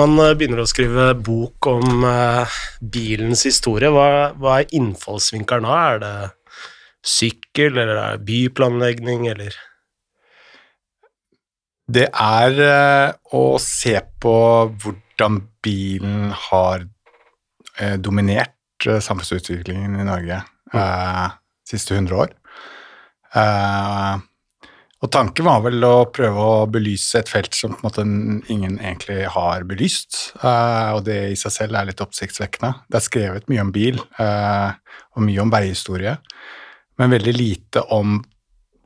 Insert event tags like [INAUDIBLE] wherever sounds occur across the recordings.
man eh, begynner å skrive bok om uh, bilens historie, hva, hva er innfallsvinkelen da? Er det sykkel, eller er det byplanlegging, eller Det er uh, å se på hvordan bilen har dominert samfunnsutviklingen i Norge de siste 100 år. Uh, og tanken var vel å prøve å belyse et felt som måte ingen egentlig har belyst, uh, og det i seg selv er litt oppsiktsvekkende. Det er skrevet mye om bil uh, og mye om veihistorie, men veldig lite om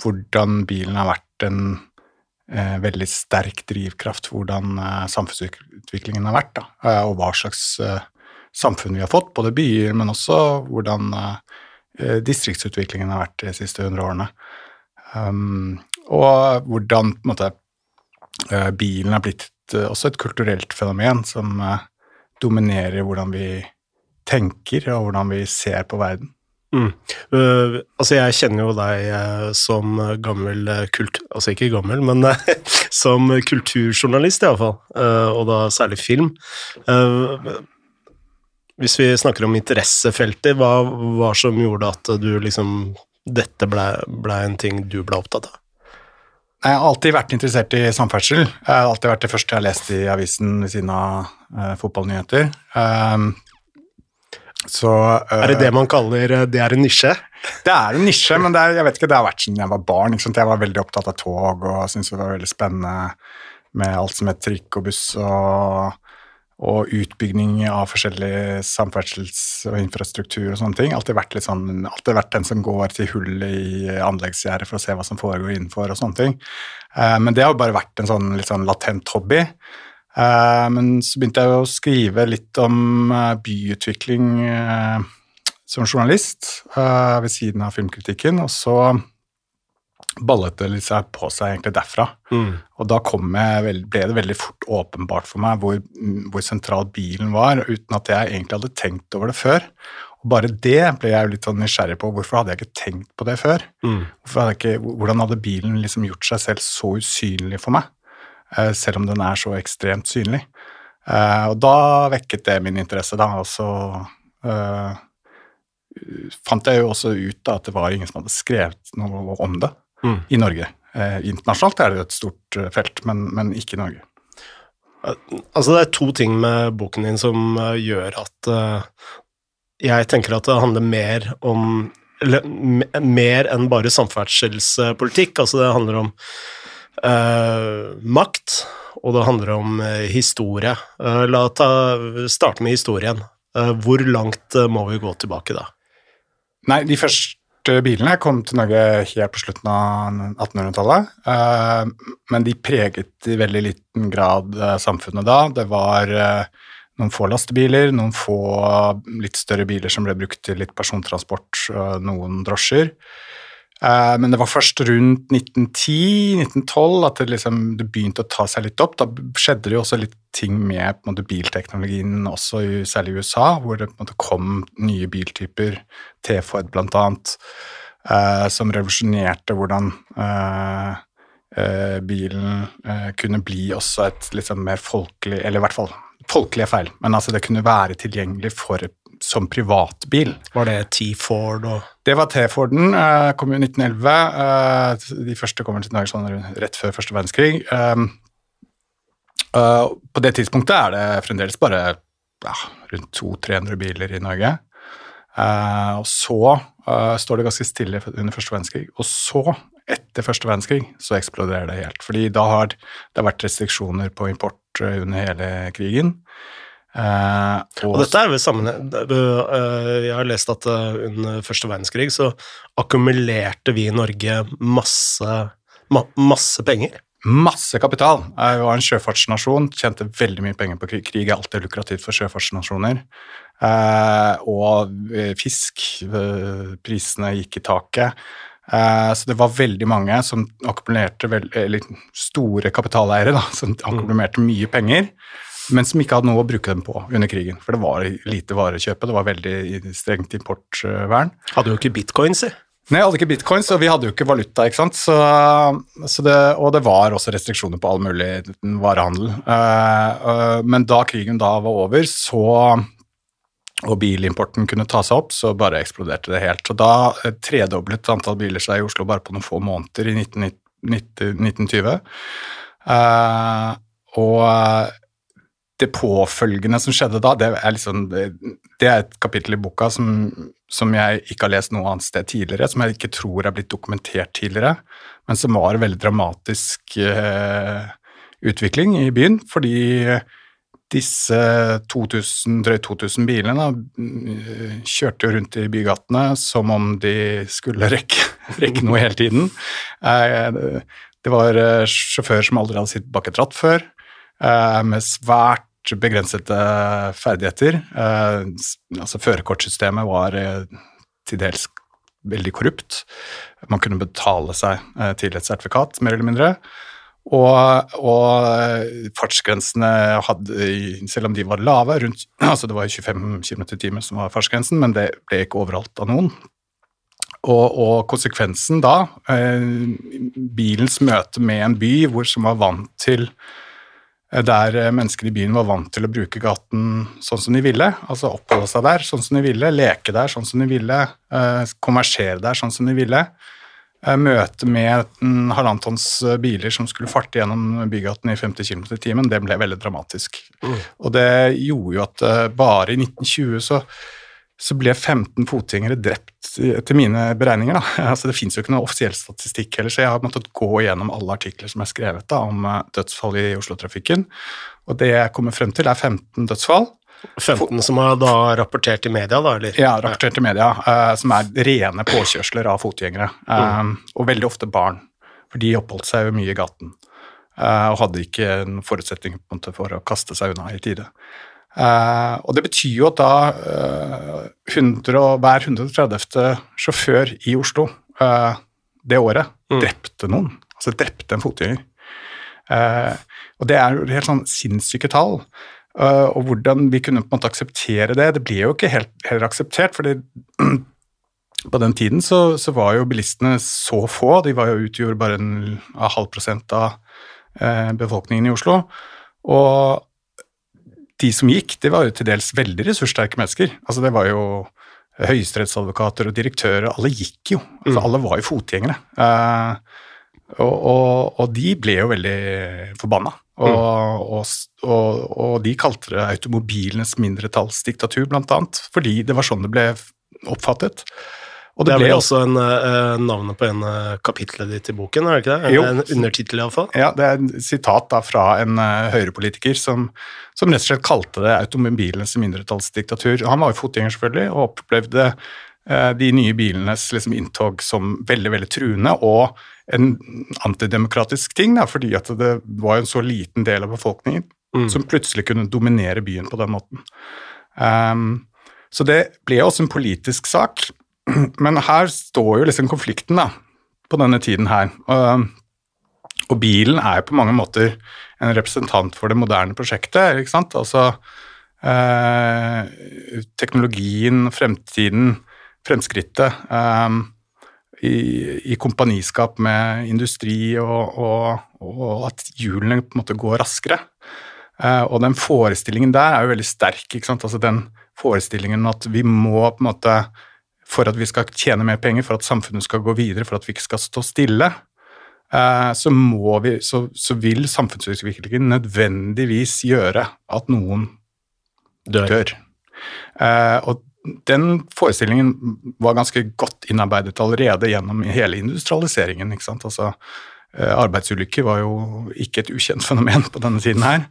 hvordan bilen har vært en uh, veldig sterk drivkraft hvordan samfunnsutviklingen har vært, da, og hva slags samfunn vi har fått, både byer, men også hvordan distriktsutviklingen har vært de siste hundre årene. Um, og hvordan måte, eh, bilen er blitt eh, også et kulturelt fenomen som eh, dominerer hvordan vi tenker og hvordan vi ser på verden. Mm. Uh, altså, jeg kjenner jo deg uh, som gammel uh, kult... Altså ikke gammel, men [LAUGHS] som kulturjournalist, iallfall. Uh, og da særlig film. hvis vi snakker om interessefeltet, hva var som gjorde at du liksom Dette blei ble en ting du ble opptatt av? Jeg har alltid vært interessert i samferdsel. Jeg har alltid vært det første jeg har lest i avisen ved siden av uh, fotballnyheter. Um, så, uh, er det det man kaller det er en nisje? Det er en nisje, men det, er, jeg vet ikke, det har vært siden jeg var barn. Jeg var veldig opptatt av tog og syntes det var veldig spennende med alt som het trikk og buss og og utbygging av forskjellig samferdsels- og infrastruktur og sånne ting. Alltid vært, litt sånn, alltid vært den som går til hullet i anleggsgjerdet for å se hva som foregår innenfor og sånne ting. Eh, men det har jo bare vært en sånn litt sånn latent hobby. Eh, men så begynte jeg å skrive litt om eh, byutvikling som journalist ved siden av filmkritikken, og så ballet det seg på seg egentlig derfra. Mm. Og da jeg, ble det veldig fort åpenbart for meg hvor, hvor, sentral bilen var, uten at jeg egentlig hadde tenkt over det før. Og bare det ble jeg litt sånn nysgjerrig på. Hvorfor hadde jeg ikke tenkt på det før? Mm. Hadde ikke, hvordan hadde bilen liksom gjort seg selv så usynlig for meg, eh, selv om den er så ekstremt synlig? Eh, og da vekket det min interesse, da. Og så uh, fant jeg jo også ut da, at det var ingen som hadde skrevet noe om det mm. i Norge. Eh, internasjonalt er det et stort eh, felt, men, men, ikke i Norge. Altså, det er to ting med boken din som uh, gjør at uh, jeg tenker at det handler mer om eller, mer enn bare samferdselspolitikk. Altså, det handler om uh, makt, og det handler om historie. la oss starte med historien. hvor langt må vi gå tilbake da? Nei, de første bilene kom til Norge helt på slutten av 1800-tallet. Eh, men de preget i veldig liten grad eh, samfunnet da. Det var eh, noen få lastebiler, noen få litt større biler som ble brukt til litt persontransport, noen drosjer. Men det var først rundt 1910-1912 at det, liksom, det, begynte å ta seg litt opp. Da skjedde det jo også litt ting med måte, bilteknologien, også i, særlig i USA, hvor det måte, kom nye biltyper, T-Ford bl.a., eh, som revolusjonerte hvordan eh, eh, bilen eh, kunne bli også et liksom mer folkelig Eller i hvert fall folkelige feil, men altså det kunne være tilgjengelig for som privatbil. Var det T-Ford og Det var T-Forden. Uh, kom i 1911. Uh, de første kommer til Norge sånn rett før første verdenskrig. Uh, på det tidspunktet er det fremdeles bare ja, rundt 200-300 biler i Norge. Og så står det ganske stille under første verdenskrig. Og så, etter første verdenskrig, så eksploderer det helt. Fordi da har det vært restriksjoner på import under hele krigen. Og, og, dette er vel sammenheng Jeg har lest at under første verdenskrig så akkumulerte vi i Norge masse, ma masse penger masse kapital. Vi var en sjøfartsnasjon, tjente veldig mye penger på krig. Krig er alltid lukrativt for sjøfartsnasjoner. Eh, og eh, fisk, eh, prisene gikk i taket. Eh, så det var veldig mange som akkumulerte veld, store kapitaleiere da, som mm. akkumulerte mye penger, men som ikke hadde noe å bruke dem på under krigen. For det var lite varekjøpe, det var veldig strengt importvern. Hadde jo ikke bitcoins, si. Nei, jeg hadde ikke bitcoins, og vi hadde jo ikke valuta, ikke sant. Så, så det, og det var også restriksjoner på all mulig varehandel. Uh, uh, men da krigen da var over, så og bilimporten kunne ta seg opp, så bare eksploderte det helt. Og da tredoblet antall biler seg i Oslo bare på noen få måneder i 1920. Uh, og det påfølgende som skjedde da, det er, liksom, det er et kapittel i boka som, som, jeg ikke har lest noe annet sted tidligere, som jeg ikke tror er blitt dokumentert tidligere, men som var en veldig dramatisk eh, utvikling i byen. Fordi disse 2000, drøyt 2000 bilene da, kjørte jo rundt i bygatene som om de skulle rekke, [LAUGHS] rekke noe hele tiden. Eh, det var eh, sjåfører som aldri hadde sittet bak et ratt før, eh, med svært begrensede ferdigheter. Eh, altså Førerkortsystemet var til dels veldig korrupt. Man kunne betale seg til et sertifikat, mer eller mindre. Og, og fartsgrensene hadde, selv om de var lave, rundt, [CLEARS THROAT] altså det var 25 km i timen som var fartsgrensen, men det ble ikke overholdt av noen. Og, og, konsekvensen da, eh, bilens møte med en by hvor som var vant til eh, Der eh, mennesker i byen var vant til å bruke gaten sånn som de ville, altså oppholde seg der sånn som de ville, leke der sånn som de ville, eh, konversere der sånn som de ville. Eh, møte med halvannet tonns biler som skulle farte gjennom bygaten i 50 km i timen, det ble veldig dramatisk. Mm. Og det gjorde jo at eh, bare i 1920 så så ble 15 fotgjengere drept etter mine beregninger. Da. [LAUGHS] Altså, det fins jo ikke noen offisiell statistikk heller, så jeg har måttet gå gjennom alle artikler som er skrevet da, om eh, dødsfall i Oslo-trafikken. Og det jeg kommer frem til, er 15 dødsfall. 15 som er da rapportert i media, da? eller? Ja, rapportert i media. Uh, som er rene påkjørsler av fotgjengere. Uh, mm. Og veldig ofte barn, for de oppholdt seg jo mye i gaten. Uh, og hadde ikke en forutsetning på en måte, for å kaste seg unna i tide. Uh, og det betyr jo at da uh, 100, hver 130. sjåfør i Oslo uh, det året mm. drepte noen. Altså drepte en fotgjenger. og det er jo helt sånn sinnssyke tall. og hvordan vi kunne på en måte akseptere det Det ble jo ikke helt, heller akseptert, fordi [CLEARS THROAT] på den tiden så, så, var jo bilistene så få. De var jo utgjorde bare en halv prosent av befolkningen i Oslo. Og de som gikk, det var jo til dels veldig ressurssterke mennesker. Altså Det var jo høyesterettsadvokater og direktører, alle gikk jo. Altså, mm. Alle var jo fotgjengere. Uh, og, og, og, de ble jo veldig forbanna. Og, mm. og, de kalte det automobilenes mindretallsdiktatur, blant annet, fordi det var sånn det ble oppfattet. Og det, det er vel også en, uh, navnet på en uh, kapitlet ditt i boken, er det ikke det? En, jo. en undertittel, iallfall? Ja, det er et sitat da fra en uh, høyrepolitiker som, som, rett og slett kalte det automobilenes mindretallsdiktatur. Han var jo fotgjenger, selvfølgelig, og opplevde uh, de nye bilenes liksom, inntog som veldig, veldig truende og en antidemokratisk ting, da, fordi at det var en så liten del av befolkningen mm. som plutselig kunne dominere byen på den måten. Um, så det ble også en politisk sak. [CLEARS THROAT] Men her står jo liksom konflikten da, på denne tiden her. Og, og, bilen er jo på mange måter en representant for det moderne prosjektet. ikke sant? Altså eh, teknologien, fremtiden, fremskrittet eh, i, i, kompaniskap med industri og, og, og, at hjulene på en måte går raskere. Eh, og den forestillingen der er jo veldig sterk. ikke sant? Altså den forestillingen at vi må på en måte for at vi skal tjene mer penger, for at samfunnet skal gå videre, for at vi ikke skal stå stille, eh, så, vi, så, så vil samfunnsutviklingen nødvendigvis gjøre at noen dør. dør. Eh, og den forestillingen var ganske godt innarbeidet allerede gjennom hele industrialiseringen. ikke sant? Altså, eh, arbeidsulykker var jo ikke et ukjent fenomen på denne tiden her.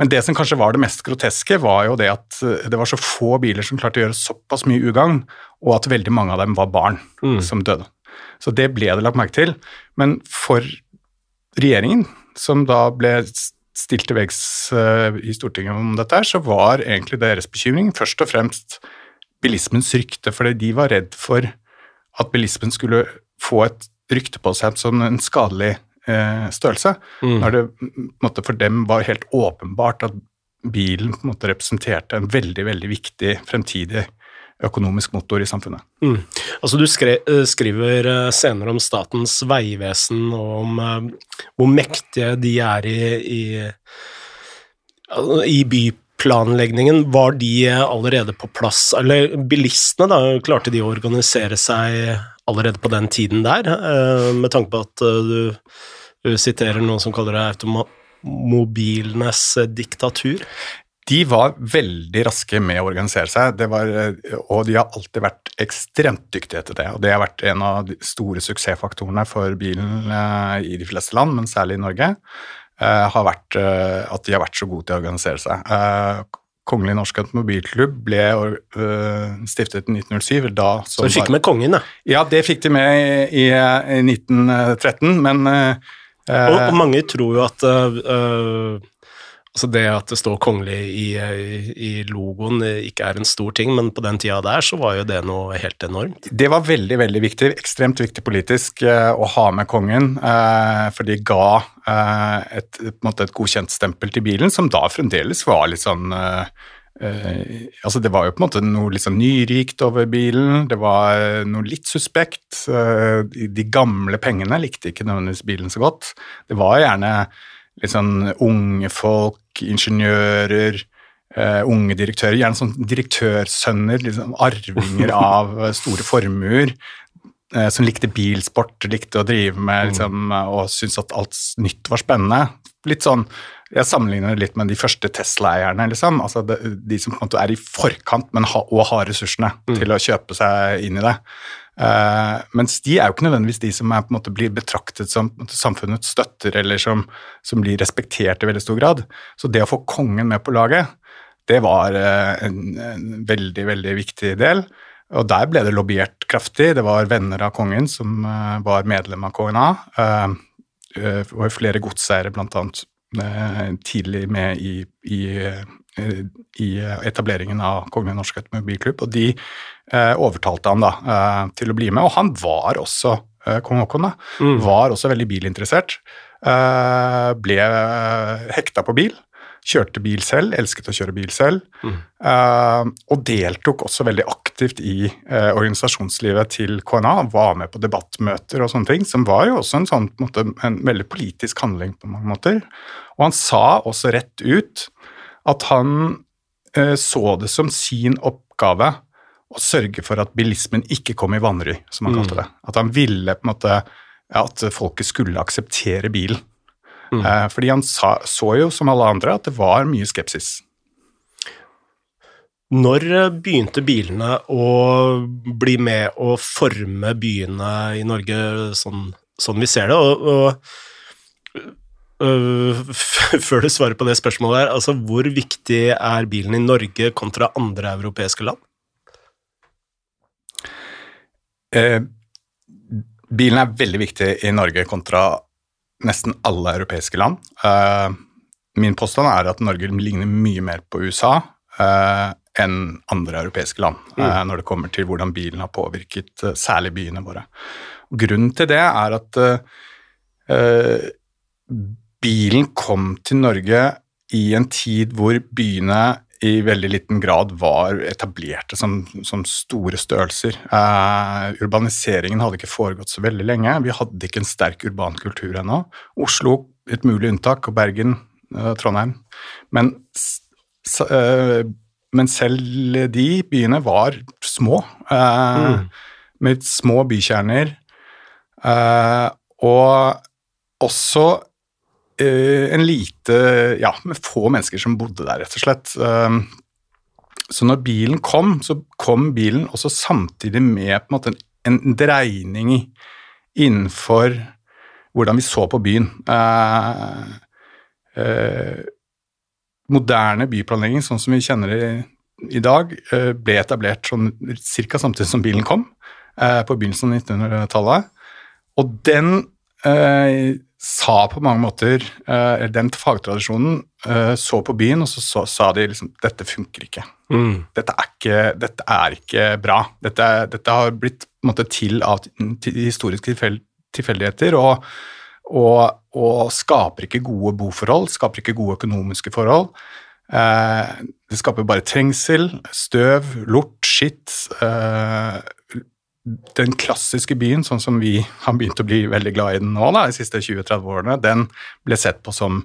Men det som kanskje var det mest groteske, var jo det at eh, det var så få biler som klarte å gjøre såpass mye ugagn, og at veldig mange av dem var barn mm. som døde. Så det ble det lagt merke til. Men for regjeringen, som da ble stilt til veggs uh, i Stortinget om dette, så var egentlig deres bekymring først og fremst bilismens rykte, fordi de var redd for at bilismen skulle få et rykte på seg som en skadelig Eh, størrelse. Mm. Når det måte, for dem var helt åpenbart at bilen på en måte representerte en veldig veldig viktig fremtidig økonomisk motor i samfunnet. Mm. Altså Du skre, skriver senere om Statens vegvesen og om hvor mektige de er i, i, i byplanleggingen. Var de allerede på plass? Eller bilistene, da, klarte de å organisere seg allerede på den tiden der? Med tanke på at du siterer noen som kaller det automobilenes diktatur? De var veldig raske med å organisere seg, var, og de har alltid vært ekstremt dyktige til det. og Det har vært en av de store suksessfaktorene for bilen eh, i de fleste land, men særlig i Norge, eh, har vært eh, at de har vært så gode til å organisere seg. Kongelig norsk automobilklubb ble stiftet i 1907. Da, så de fikk med kongen, da? Ja, det fikk de med i 1913, men og, og, mange tror jo at uh, Altså det at det står kongelig i, i, logoen ikke er en stor ting, men på den tida der så var jo det noe helt enormt. Det var veldig, veldig viktig, ekstremt viktig politisk eh, å ha med kongen, eh, for de ga eh, et, måte, et, godkjent stempel til bilen, som da fremdeles var litt sånn eh, eh, altså Det var jo på en måte noe sånn nyrikt over bilen, det var noe litt suspekt. Uh, de gamle pengene likte ikke nødvendigvis bilen så godt. Det var gjerne litt sånn unge folk, ingeniører, uh, unge direktører. Gjerne sånn direktørsønner, liksom arvinger [LAUGHS] av store formuer. Uh, som likte bilsport, likte å drive med mm. liksom, og syntes at alt nytt var spennende. Litt sånn, Jeg sammenligner det litt med de første Tesla-eierne. Liksom. Altså de, de, som på en måte er i forkant men ha, og har ressursene mm. til å kjøpe seg inn i det. Uh, mens de er jo ikke nødvendigvis de som er, på en måte, blir betraktet som samfunnets støtter, eller som, som, blir respektert i veldig stor grad. Så det å få kongen med på laget, det var uh, en, en, veldig, veldig viktig del. Og der ble det lobbyert kraftig. Det var venner av kongen som uh, var medlem av KNA. Uh, og flere godseiere, bl.a. Uh, tidlig med i, i i etableringen av Kongelig norsk automobilklubb, og de eh, overtalte han da eh, til å bli med. Og han var også eh, kong Haakon, da, mm. var også veldig bilinteressert. Eh, ble hekta på bil. Kjørte bil selv, elsket å kjøre bil selv. Mm. Uh, og deltok også veldig aktivt i uh, organisasjonslivet til KNA. Var med på debattmøter og sånne ting, som var jo også en, sånn, en, måte, en veldig politisk handling på mange måter. Og han sa også rett ut at han uh, så det som sin oppgave å sørge for at bilismen ikke kom i vanry, som han mm. kalte det. At han ville på en måte at folket skulle akseptere bilen. Mm. Eh, fordi han sa, så jo, som alle andre, at det var mye skepsis. Når begynte bilene å bli med å forme byene i Norge sånn, sånn vi ser det? Og, og øh, [LAUGHS] før du svarer på det spørsmålet her, altså hvor viktig er bilen i Norge kontra andre europeiske land? Eh, bilen er veldig viktig i Norge kontra nesten alle europeiske land. Eh, min påstand er at Norge ligner mye mer på USA eh, enn andre europeiske land mm. Eh, når det kommer til hvordan bilen har påvirket særlig byene våre. Grunnen til det er at bilen kom til Norge i en tid hvor byene i veldig liten grad var etablerte som, som store størrelser. Uh, urbaniseringen hadde ikke foregått så veldig lenge. Vi hadde ikke en sterk urban kultur ennå. Oslo et mulig unntak, og Bergen, uh, Trondheim. Men, uh, men, selv de byene var små, mm. med små bykjerner. og også en lite Ja, med få mennesker som bodde der, rett og slett. Ehm, så når bilen kom, så kom bilen også samtidig med på en måte en dreining innenfor hvordan vi så på byen. Eh, eh, moderne byplanlegging, sånn som vi kjenner det i dag, ble etablert sånn ca. samtidig som bilen kom, på begynnelsen av 1900-tallet. Og den sa på mange måter uh, Den fagtradisjonen uh, så på byen, og så, så, sa de liksom Dette funker ikke. Mm. Dette, er ikke dette er ikke bra. Dette, dette har blitt måte, til av til historiske tilfeldigheter og, og, og, skaper ikke gode boforhold, skaper ikke gode økonomiske forhold. Eh, det skaper bare trengsel, støv, lort, skitt. Den klassiske byen, sånn som vi har begynt å bli veldig glad i den nå, da, de siste 20-30 årene, den ble sett på som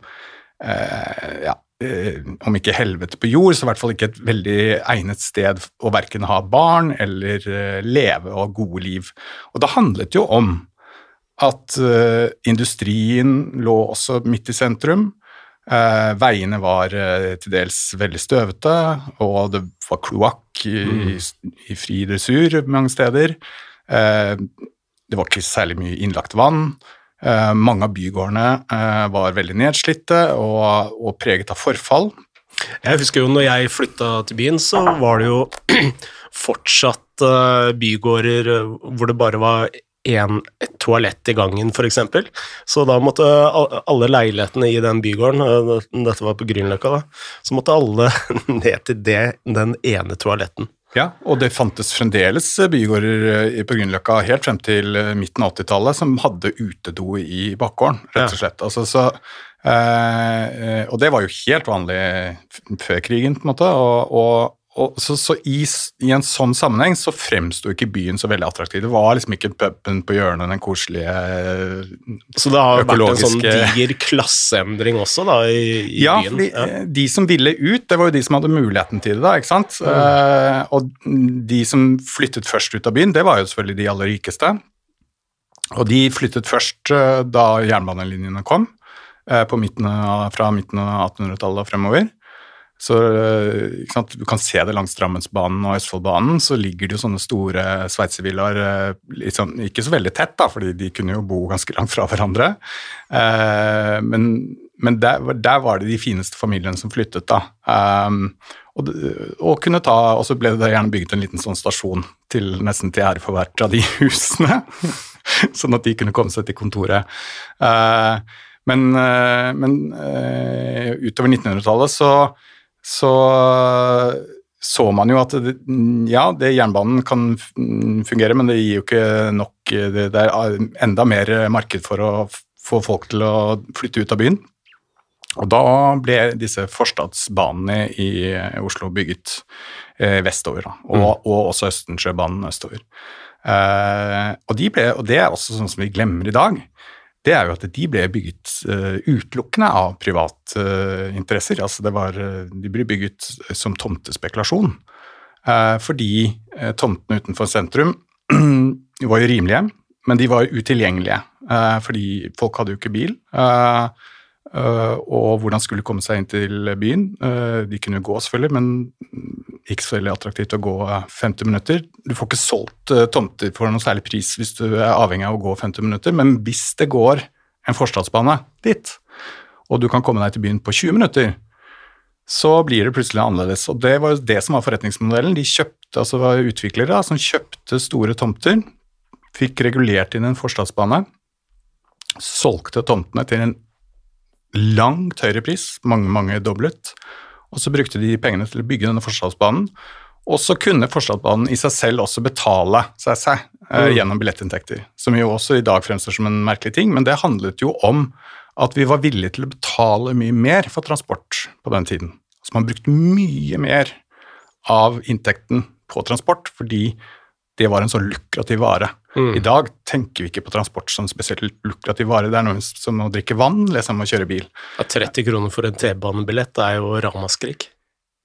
eh, ja, eh, om ikke helvete på jord, så i hvert fall ikke et veldig egnet sted å verken ha barn eller eh, leve og ha gode liv. Og det handlet jo om at eh, industrien lå også midt i sentrum. Eh, veiene var eh, til dels veldig støvete, og det var kloakk i, mm. i, fri dressur mange steder. Eh, det var ikke særlig mye innlagt vann. Eh, mange av bygårdene eh, var veldig nedslitte og, og, preget av forfall. Jeg husker jo når jeg flytta til byen, så var det jo [CLEARS THROAT] fortsatt bygårder hvor det bare var en, et toalett i gangen, f.eks. Så da måtte alle leilighetene i den bygården, dette var på Grünerløkka, da, så måtte alle [LAUGHS] ned til det, den ene toaletten. Ja, og det fantes fremdeles bygårder eh, på Grünerløkka helt frem til eh, midten av 80-tallet som hadde utedo i bakgården, rett og slett. Ja. Altså, så, eh, og det var jo helt vanlig før krigen, på en måte. og, og og så, så i, i, en sånn sammenheng så fremsto ikke byen så veldig attraktiv. Det var liksom ikke puben på hjørnet, den koselige økologiske Så det har vært en sånn diger klasseendring også da, i, i ja, byen? Ja, de som ville ut, det var jo de som hadde muligheten til det, da, ikke sant. Mm. Uh, og de som flyttet først ut av byen, det var jo selvfølgelig de aller rikeste. Og de flyttet først uh, da jernbanelinjene kom, uh, midten av, fra midten av 1800-tallet og fremover. Så sant, Du kan se det langs Drammensbanen og Østfoldbanen, så ligger det jo sånne store sveitservillaer liksom, ikke så veldig tett, da, fordi de kunne jo bo ganske langt fra hverandre. Eh, men, men der, der, var det de fineste familiene som flyttet, da. Um, og, og, kunne ta, og så ble det gjerne bygget en liten sånn stasjon til, nesten til ære for hvert av de [LAUGHS] husene, sånn at de kunne komme seg til kontoret. Uh, men, uh, men utover 1900-tallet så så så man jo at det, ja, det jernbanen kan fungere, men det gir jo ikke nok Det, det er enda mer marked for å få folk til å flytte ut av byen. Og da ble disse forstadsbanene i Oslo bygget eh, vestover, da, og, mm. og, også Østensjøbanen østover. Eh, og, de ble, og det er også sånn som vi glemmer i dag det er jo at de ble bygget uh, utelukkende av privatinteresser. Uh, altså var, uh, de ble bygget som tomtespekulasjon. Fordi tomtene utenfor sentrum [CLEARS THROAT] var jo rimelige, men de var utilgjengelige. fordi folk hadde jo ikke bil. Og hvordan skulle komme seg inn til byen? de kunne gå, selvfølgelig, men ikke så veldig attraktivt å gå 50 minutter. Du får ikke solgt tomter for noen særlig pris hvis du er avhengig av å gå 50 minutter, men hvis det går en forstadsbane dit, og du kan komme deg til byen på 20 minutter, så blir det plutselig annerledes. Og det var jo det som var forretningsmodellen. De kjøpte, altså var utviklere som kjøpte store tomter, fikk regulert inn en forstadsbane, solgte tomtene til en langt høyere pris, mange, mange doblet, og så brukte de pengene til å bygge denne Forstadsbanen. Og så kunne Forstadsbanen i seg selv også betale seg, seg eh, mm. gjennom billettinntekter, som jo også i dag fremstår som en merkelig ting, men det handlet jo om at vi var villige til å betale mye mer for transport på den tiden. Så man brukte mye mer av inntekten på transport fordi det var en så lukrativ vare. Mm. I dag tenker vi ikke på transport som spesielt lukrativ vare. Det er noe som å drikke vann eller som å kjøre bil. Ja, 30 kroner for en T-banebillett er jo ramaskrik.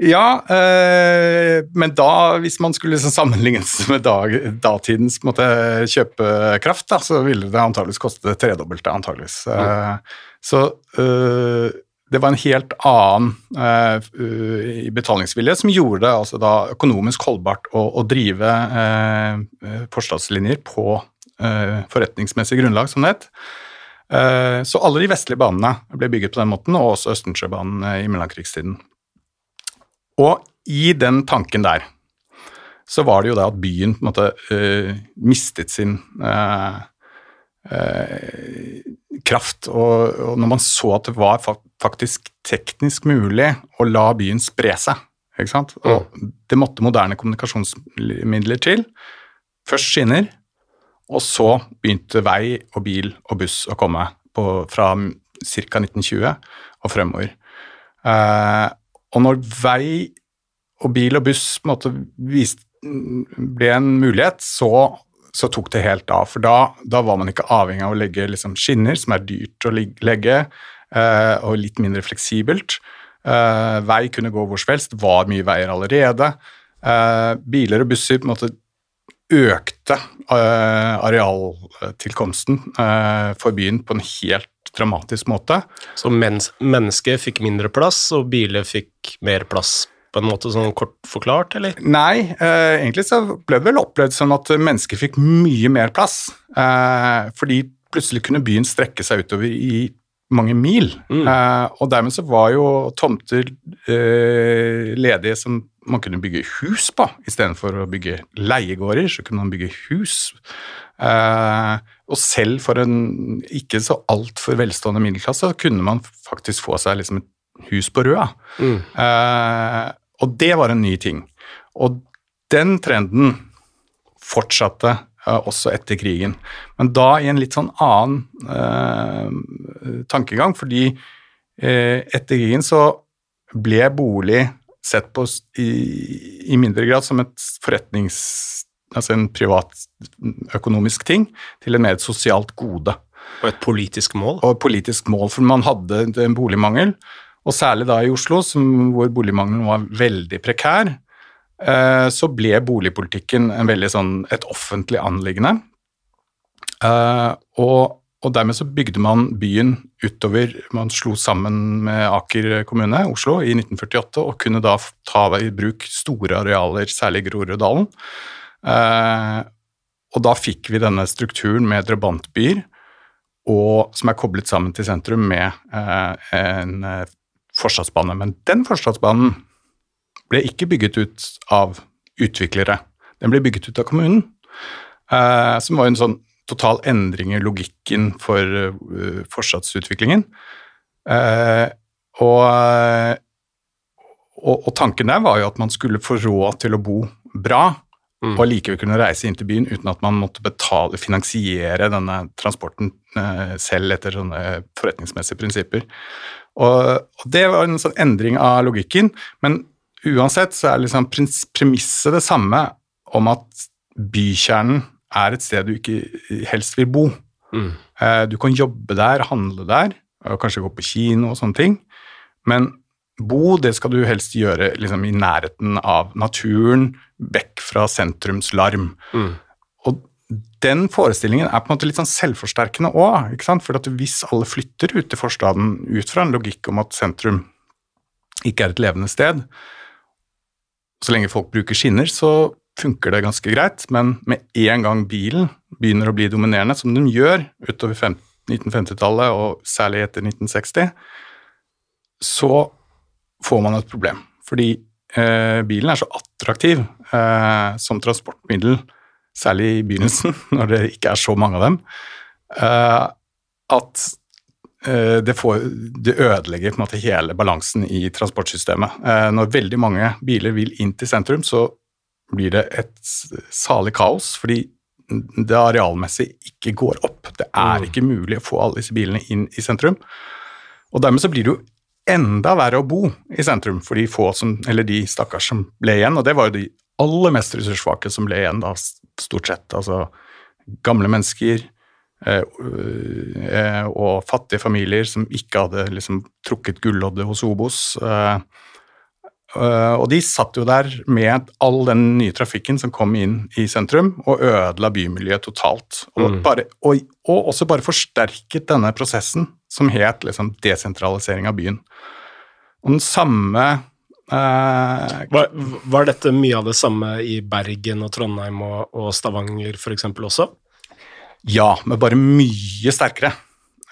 Ja, øh, men da, hvis man skulle liksom sammenlignes med dag, datidens måte, kjøpekraft, da, så ville det antageligvis koste det tredobbelte. antageligvis. Mm. Uh, så uh, det var en helt annen uh, betalingsvilje som gjorde det altså da økonomisk holdbart å, å drive uh, forstadslinjer på uh, forretningsmessig grunnlag, som det het. Uh, så alle de vestlige banene ble bygget på den måten, og også Østensjøbanen i mellomkrigstiden. Og i den tanken der så var det jo da at byen på en måte mistet sin kraft, og, og, når man så at det var faktisk teknisk mulig å la byen spre seg. Ikke sant? Og det måtte moderne kommunikasjonsmidler til. Først skinner, og så begynte vei og bil og buss å komme på, fra ca. 1920 og fremover. Eh, og når vei og bil og buss på en måte viste, ble en mulighet, så, så, tok det helt av. For da, da, var man ikke avhengig av å legge liksom, skinner, som er dyrt å legge, eh, og litt mindre fleksibelt. Eh, vei kunne gå hvor som helst, var mye veier allerede. Eh, biler og busser på en måte økte uh, arealtilkomsten uh, for byen på en helt dramatisk måte. Så mens mennesket fikk mindre plass, og biler fikk mer plass? På en måte sånn kort forklart, eller? Nei, eh, egentlig så ble det vel opplevd sånn at mennesker fikk mye mer plass. fordi plutselig kunne byen strekke seg utover i mange mil. Mm. og dermed så var jo tomter ledige som man kunne bygge hus på. Istedenfor å bygge leiegårder, så kunne man bygge hus. Eh, og selv for en ikke så altfor velstående middelklasse kunne man faktisk få seg liksom et hus på Røa. Mm. Eh, og det var en ny ting. Og den trenden fortsatte eh, også etter krigen. Men da i en litt sånn annen eh, tankegang, fordi eh, etter krigen så ble bolig sett på i, i, mindre grad som et forretnings... Altså en privatøkonomisk ting, til en mer et sosialt gode. Og et politisk mål? Og et politisk mål, for man hadde en boligmangel. Og særlig da i Oslo, som, hvor boligmangelen var veldig prekær, eh, så ble boligpolitikken sånn et offentlig anliggende. Eh, og og dermed så bygde man byen utover Man slo sammen med Aker kommune, Oslo, i 1948, og kunne da ta i bruk store arealer, særlig Groruddalen. Eh, og da fikk vi denne strukturen med drabantbyer, og, som er koblet sammen til sentrum med en forstadsbane. Men den forstadsbanen ble ikke bygget ut av utviklere. Den ble bygget ut av kommunen, eh, som var en sånn total endring i logikken for uh, fortsatsutviklingen. Uh, og, og, og, tanken der var jo at man skulle få råd til å bo bra, mm. og likevel kunne reise inn til byen uten at man måtte betale, finansiere denne transporten eh, selv etter sånne forretningsmessige prinsipper. Og, og, det var en sånn endring av logikken, men uansett så er liksom premisset det samme om at bykjernen er et sted du ikke helst vil bo. Mm. Eh, du kan jobbe der, handle der, kanskje gå på kino og sånne ting, men bo, det skal du helst gjøre liksom, i nærheten av naturen, vekk fra sentrumslarm. Mm. Den forestillingen er på en måte litt sånn selvforsterkende òg. For hvis alle flytter ut til forstaden ut fra en logikk om at sentrum ikke er et levende sted, så lenge folk bruker skinner, så funker det ganske greit, men med en gang bilen begynner å bli dominerende, som den gjør utover 1950-tallet og særlig etter 1960, så får man et problem. Fordi eh, bilen er så attraktiv eh, som transportmiddel, særlig i begynnelsen, [LAUGHS] når det ikke er så mange av dem, eh, at eh, det, får, det, ødelegger på en måte hele balansen i transportsystemet. Eh, når veldig mange biler vil inn til sentrum, så blir det et salig kaos, fordi det arealmessig ikke går opp. Det er mm. ikke mulig å få alle disse bilene inn i sentrum. Og dermed så blir det jo enda verre å bo i sentrum for de få som, eller de stakkars som ble igjen, og det var jo de aller mest ressurssvake som ble igjen da, stort sett. Altså gamle mennesker eh, eh, og fattige familier som ikke hadde liksom trukket gulloddet hos Obos. Eh, Uh, og de satt jo der med all den nye trafikken som kom inn i sentrum, og ødela bymiljøet totalt. Og, mm. bare, og, og, også bare forsterket denne prosessen som het liksom desentralisering av byen. Og den samme var, var, dette mye av det samme i Bergen og Trondheim og, og Stavanger f.eks. også? Ja, men bare mye sterkere.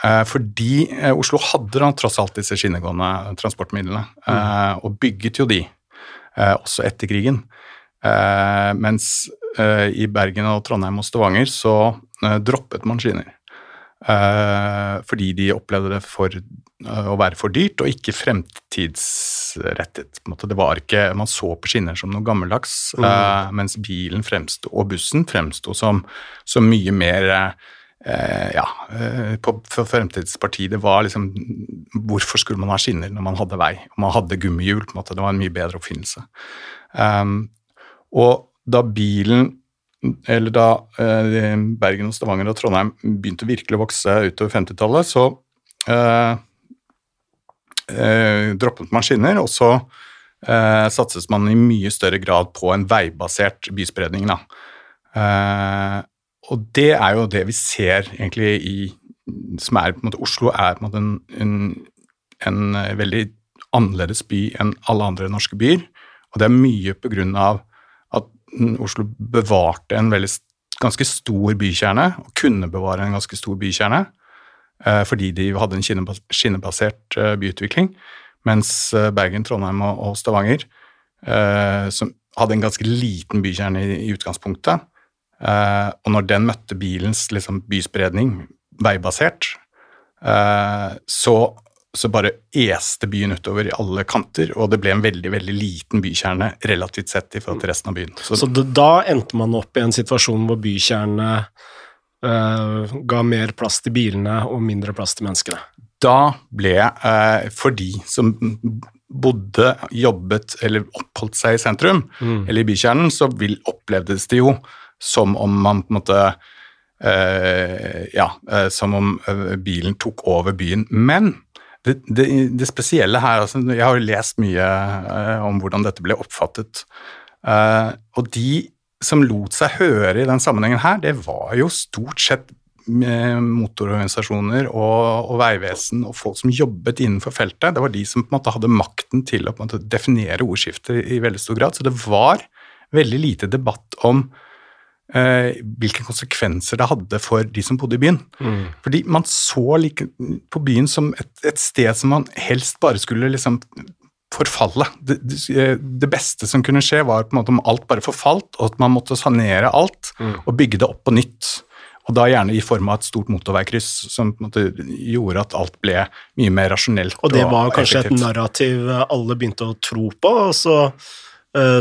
Eh, fordi eh, Oslo hadde da tross alt disse skinnegående transportmidlene, mm. Eh, og bygget jo de også etter krigen. Mens i Bergen og Trondheim og Stavanger så droppet man skinner. Fordi de opplevde det for å være for dyrt og ikke fremtidsrettet. Det var ikke, Man så på skinner som noe gammeldags, mm. mens bilen fremstod, og bussen fremsto som, som mye mer eh, ja, eh, på, for Fremtidspartiet det var liksom Hvorfor skulle man ha skinner når man hadde vei? Og man hadde gummihjul, på en måte. Det var en mye bedre oppfinnelse. Og da bilen eller da eh, Bergen, og Stavanger og Trondheim begynte virkelig å vokse utover 50-tallet, så eh, eh, droppet man skinner, og så eh, satses man i mye større grad på en veibasert byspredning. Eh, og det er jo det vi ser egentlig i som er på en måte Oslo er på en måte en, en, en veldig annerledes by enn alle andre norske byer. Og det er mye på grunn av Oslo bevarte en veldig, ganske stor bykjerne, og kunne bevare en ganske stor bykjerne, eh, fordi de hadde en skinnebasert eh, byutvikling. Mens eh, Bergen, Trondheim og Stavanger, som hadde en ganske liten bykjerne i, utgangspunktet, og når den møtte bilens liksom, byspredning, veibasert, så så bare este byen utover i alle kanter, og det ble en veldig veldig liten bykjerne relativt sett i forhold til resten av byen. Så, så da endte man opp i en situasjon hvor bykjernene uh, ga mer plass til bilene og mindre plass til menneskene? Da ble, uh, for de som bodde, jobbet eller oppholdt seg i sentrum, mm. eller i bykjernen, så vil, opplevdes det jo som om man på en måte uh, Ja, som om bilen tok over byen. Men det, det, spesielle her altså, Jeg har jo lest mye uh, om hvordan dette ble oppfattet. Uh, og de som lot seg høre i den sammenhengen her, det var jo stort sett eh, motororganisasjoner og, og, veivesen og folk som jobbet innenfor feltet. Det var de som på en måte hadde makten til å definere ordskiftet i veldig stor grad. Så det var veldig lite debatt om eh, hvilke konsekvenser det hadde for de som bodde i byen. Mm. Fordi man så like, på byen som et, et, sted som man helst bare skulle liksom forfalle. Det, det, beste som kunne skje, var på en måte om alt bare forfalt, og at man måtte sanere alt mm. og bygge det opp på nytt. Og da gjerne i form av et stort motorveikryss som gjorde at alt ble mye mer rasjonelt. Og det var kanskje effektivt. et narrativ alle begynte å tro på, og så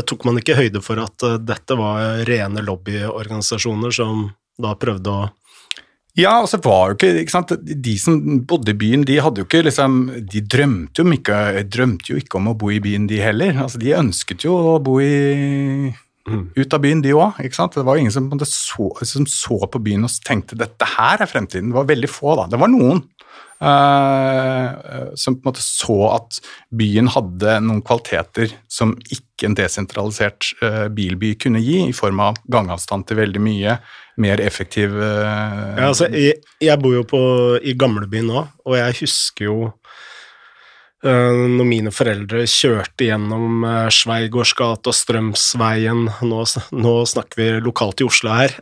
tok man ikke høyde for at uh, dette var rene lobbyorganisasjoner som da prøvde å ja, og så var jo ikke, ikke sant, De som bodde i byen, de hadde jo ikke liksom, de drømte jo, ikke, drømte jo ikke om å bo i byen, de heller. Altså, De ønsket jo å bo i, mm. ut av byen, de òg. Det var ingen som så, som så, på byen og tenkte dette her er fremtiden. Det var veldig få, da. Det var noen. Uh, som på en måte så at byen hadde noen kvaliteter som ikke en desentralisert uh, bilby kunne gi, i form av gangavstand til veldig mye, mer effektiv uh, ja, altså, jeg, jeg, bor jo på, i gamlebyen nå, og jeg husker jo når mine foreldre kjørte gjennom Sveigårdsgat og Strømsveien nå, nå, snakker vi lokalt i Oslo her.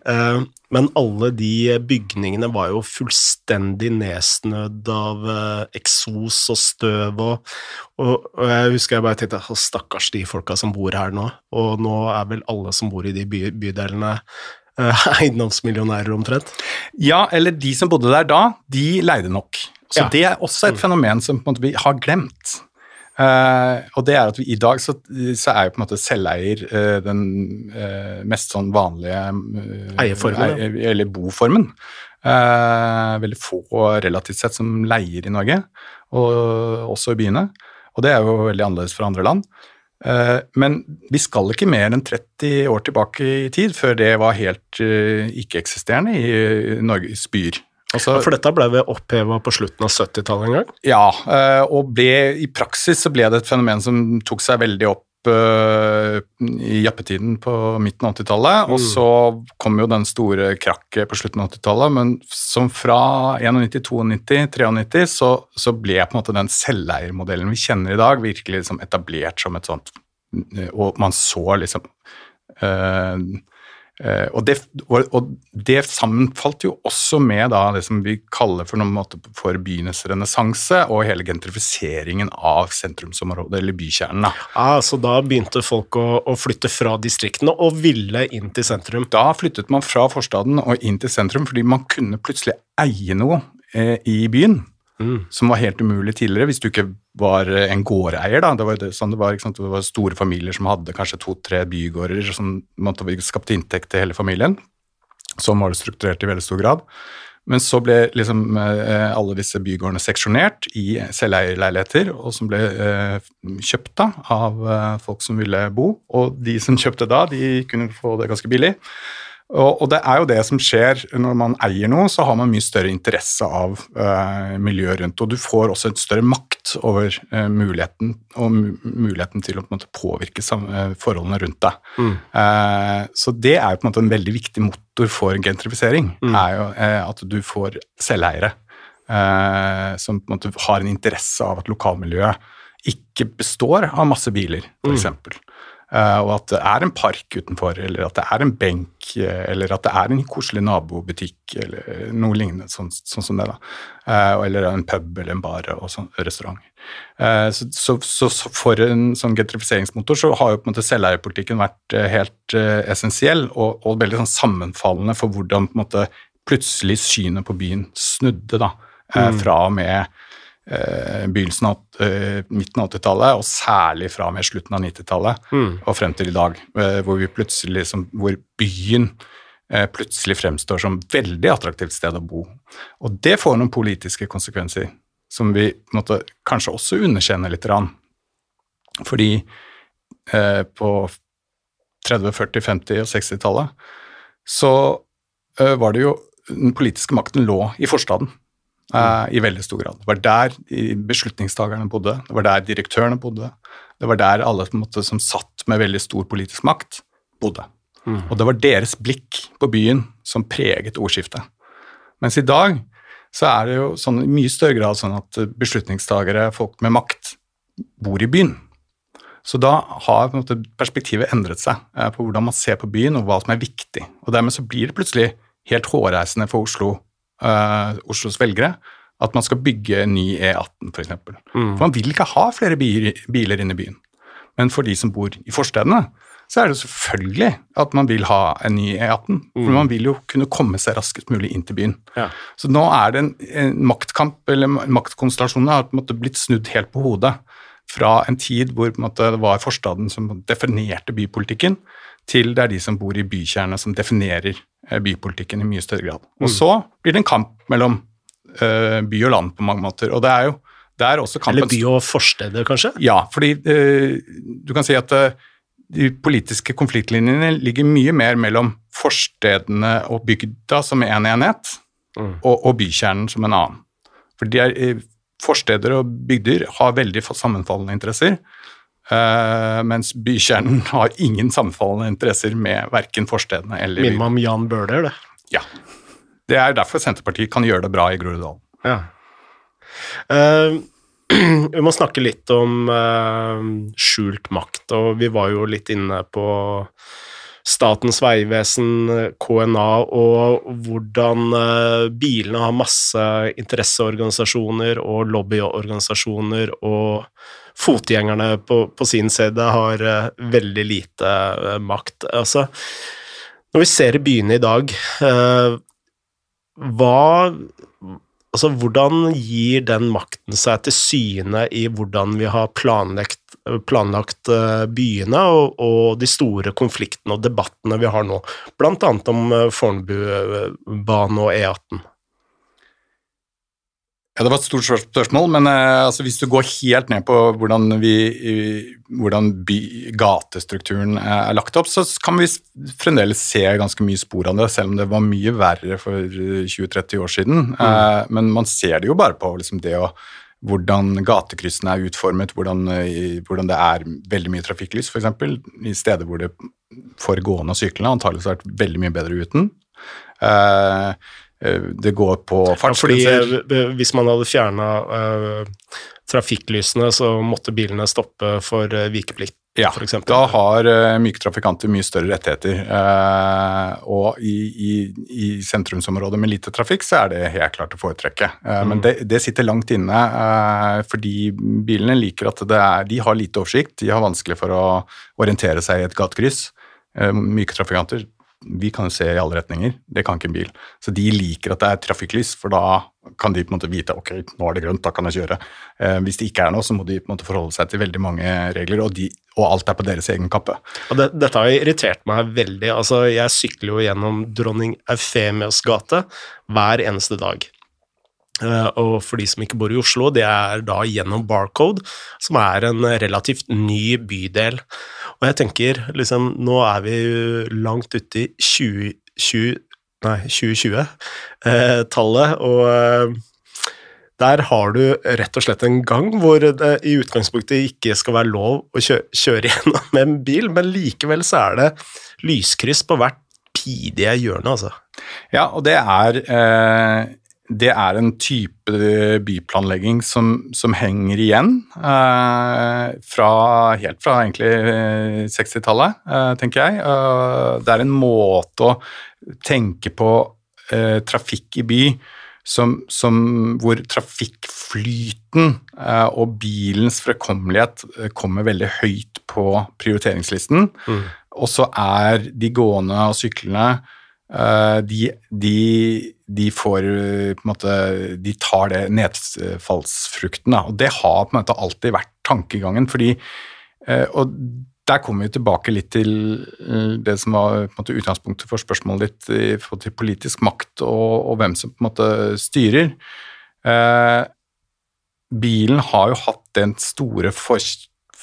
Men alle de bygningene var jo fullstendig nedsnødd av eh, eksos og støv og, og, og, jeg husker jeg bare tenkte stakkars de folka som bor her nå, og nå er vel alle som bor i de by, bydelene eh, [LAUGHS] eiendomsmillionærer omtrent? Ja, eller de som bodde der da, de leide nok. Så ja. det er også et fenomen som måte vi har glemt. Uh, og det er at vi, i dag så, så er jo på en måte selveier uh, den uh, mest sånn vanlige Eierformen? Eier, eller boformen. veldig få relativt sett som leier i Norge, og også i byene. Og det er jo veldig annerledes fra andre land. men vi skal ikke mer enn 30 år tilbake i tid før det var helt ikke-eksisterende i Norges byer. Altså, ja, for dette ble oppheva på slutten av 70-tallet en gang? Ja, eh, og ble, i praksis så ble det et fenomen som tok seg veldig opp uh, i jappetiden på midten av 80-tallet. Mm. Og så kom jo den store krakket på slutten av 80-tallet, men som fra 91, 92, 93 så, så, ble på en måte den selveiermodellen vi kjenner i dag, virkelig liksom etablert som et sånt Og man så liksom Uh, og, det, og, det, sammenfalt jo også med det som vi kaller for, for byenes renessanse og hele gentrifiseringen av sentrumsområdet, eller bykjernen. Ah, så da begynte folk å, å, flytte fra distriktene og ville inn til sentrum? Da flyttet man fra forstaden og inn til sentrum fordi man kunne plutselig eie noe eh, i byen. Mm. Som var helt umulig tidligere hvis du ikke var en gårdeier. Da. Det var, sånn det, var, det var store familier som hadde kanskje to-tre bygårder som skapte inntekt til hele familien. Sånn var det strukturert i veldig stor grad. Men så ble liksom eh, alle disse bygårdene seksjonert i selveierleiligheter, og som ble eh, kjøpt da av eh, folk som ville bo. Og de som kjøpte da, de kunne få det ganske billig. Og, og, det er jo det som skjer når man eier noe, så har man mye større interesse av eh, miljøet rundt. Og du får også et større makt over eh, muligheten, og muligheten til å måte, påvirke uh, forholdene rundt deg. Mm. så det er jo på en måte en veldig viktig motor for gentrifisering. Mm. er jo At du får selveiere som på en måte har en interesse av at lokalmiljøet ikke består av masse biler, f.eks. Mm. Uh, og at det er en park utenfor, eller at det er en benk, uh, eller at det er en koselig nabobutikk, eller noe lignende sånn, sånn som det. da. Eller en pub eller en bar og sånn, restaurant. Så, så, så, for en sånn gentrifiseringsmotor så har jo på en måte selveierpolitikken vært helt essensiell og, og, veldig sånn sammenfallende for hvordan på en måte plutselig synet på byen snudde da, mm. fra og med eh, begynnelsen av eh, midten av 80-tallet, og særlig fra og med slutten av 90-tallet mm. og frem til i dag, eh, hvor, vi liksom, hvor byen eh, plutselig fremstår som veldig attraktivt sted å bo. Og det får noen politiske konsekvenser som vi måtte, kanskje også underkjenner litt. Rann. Fordi eh, på 30-, 40-, 50- og 60-tallet så eh, var det jo Den politiske makten lå i forstaden. Uh, I veldig stor grad. Det var der beslutningstakerne bodde, det var der direktørene bodde. Det var der alle måte, som satt med veldig stor politisk makt, bodde. Mm. Og det var deres blikk på byen som preget ordskiftet. Mens i dag så er det jo sånn, i mye større grad sånn at beslutningstagere, folk med makt, bor i byen. Så da har måte, perspektivet endret seg eh, på hvordan man ser på byen, og hva som er viktig. Og dermed så blir det plutselig helt hårreisende for Oslo uh, Oslos velgere at man skal bygge en ny E18 f.eks. For, mm. for man vil ikke ha flere biler inne i byen. Men for de som bor i forstedene, så er det selvfølgelig at man vil ha en ny E18. For mm. man vil jo kunne komme seg raskest mulig inn til byen. Ja. Så nå er det en, en maktkamp, eller maktkonstellasjonene har på en måte blitt snudd helt på hodet. Fra en tid hvor en måte, det var forstaden som definerte bypolitikken, til det er de som bor i bykjernet som definerer bypolitikken i mye større grad. Og mm. så blir det en kamp mellom uh, by og land på mange måter. og det er jo det er også kampen Eller by og forsteder, kanskje? Ja, fordi uh, du kan si at uh, de politiske konfliktlinjene ligger mye mer mellom forstedene og bygda som én en enhet, mm. og, og, bykjernen som en annen. For er, forsteder og bygder har veldig sammenfallende interesser. Uh, mens bykjernen [LAUGHS] har ingen sammenfallende interesser med verken forstedene eller Minner meg om Jan Bøhler, det. Ja. Det er derfor Senterpartiet kan gjøre det bra i Groruddalen. Ja. Uh, [CLEARS THROAT] vi må snakke litt om uh, skjult makt, og vi var jo litt inne på Statens vegvesen, KNA, og hvordan bilene har masse interesseorganisasjoner og lobbyorganisasjoner og fotgjengerne på, på sin side har uh, veldig lite uh, makt. Altså, når vi ser i byene i dag, uh, hva Altså, hvordan gir den makten seg til syne i hvordan vi har planlagt, planlagt byene og, og, de store konfliktene og debattene vi har nå, annet om Fornebubanen og E18? Ja, Det var et stort spørsmål, men uh, altså, hvis du går helt ned på hvordan, vi, hvordan by, gatestrukturen er lagt opp, så kan vi fremdeles se ganske mye spor av det, selv om det var mye verre for 20-30 år siden. Mm. Eh, men man ser det jo bare på liksom, det å hvordan gatekryssene er utformet, hvordan, hvordan, det er veldig mye trafikklys, f.eks. I steder hvor det for gående og syklende antakeligvis har vært veldig mye bedre uten. Eh, det går på fartsgrenser. Ja, eh, hvis man hadde fjerna uh, trafikklysene, så måtte bilene stoppe for uh, vikeplikt. Ja, da har uh, myke trafikanter mye større rettigheter. Uh, og i, i, i, sentrumsområder med lite trafikk så er det helt klart å foretrekke. Uh, mm. Men det, det, sitter langt inne, fordi bilene liker at er, de har lite oversikt. De har vanskelig for å orientere seg i et gatekryss. myke trafikanter vi kan jo se i alle retninger, det kan ikke en bil. Så de liker at det er trafikklys, for da kan de på en måte vite ok, nå er det grønt, da kan jeg kjøre. Eh, hvis det ikke er noe, så må de på en måte forholde seg til veldig mange regler, og, de, og alt er på deres egen kappe. Det, dette har irritert meg veldig. altså Jeg sykler jo gjennom dronning Eufemias gate hver eneste dag. Uh, og for de som ikke bor i Oslo, det er da gjennom Barcode, som er en relativt ny bydel. Og jeg tenker liksom Nå er vi langt ute i 2020, nei, 2020-tallet, uh, og uh, der har du rett og slett en gang hvor det i utgangspunktet ikke skal være lov å kjøre, [LAUGHS] gjennom med en bil, men likevel så er det lyskryss på hvert pidige hjørne, altså. Ja, og det er det er en type byplanlegging som, som henger igjen eh, fra, helt fra egentlig 60-tallet, eh, tenker jeg. Eh, det er en måte å tenke på eh, trafikk i by som, som, hvor trafikkflyten eh, og bilens fremkommelighet eh, kommer veldig høyt på prioriteringslisten. Mm. Og så er de gående og syklende Eh, de, de, de, får på en måte De tar det nedfallsfrukten, da. Og det har på en måte alltid vært tankegangen, fordi eh, Og der kommer vi tilbake litt til eh, det som var på en måte utgangspunktet for spørsmålet ditt i forhold til politisk makt og, og, hvem som på en måte styrer. Eh, bilen har jo hatt den store for,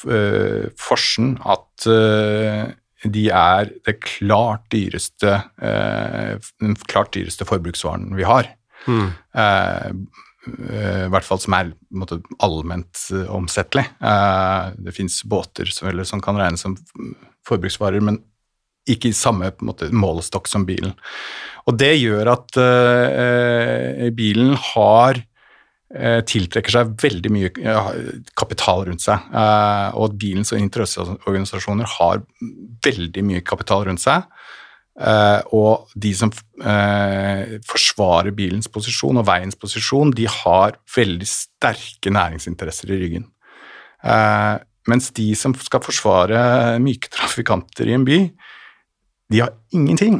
eh, forsen at eh, de er det klart dyreste, eh, den klart dyreste forbruksvaren vi har. Mm. Eh, I hvert fall som er måte, allment omsettelig. Det fins båter som, eller, som, kan regnes som forbruksvarer, men ikke i samme måte, målestokk som bilen. Og det gjør at bilen har Eh, tiltrekker seg veldig mye kapital rundt seg. Eh, og at bilens interesseorganisasjoner har veldig mye kapital rundt seg. Eh, og de som forsvarer bilens posisjon og veiens posisjon, de har veldig sterke næringsinteresser i ryggen. Mens de som skal forsvare myke trafikanter i en by, de har ingenting.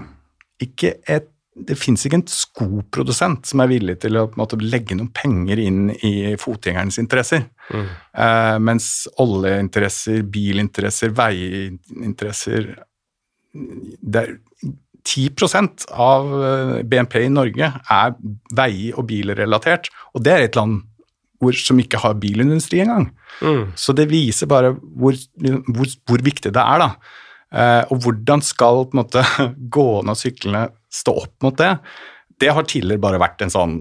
Ikke et det fins ikke en skoprodusent som er villig til å måte, legge noen penger inn i fotgjengernes interesser. Mm. Uh, mens oljeinteresser, bilinteresser, veiinteresser det er 10 av eh, BNP i Norge er vei- og bilrelatert, og det er et land hvor, som ikke har bilindustri engang. Mm. Så det viser bare hvor, hvor, hvor viktig det er, da. Uh, og hvordan skal på en måte, [LAUGHS] gående og syklende stå opp mot det, det har tidligere bare vært en sånn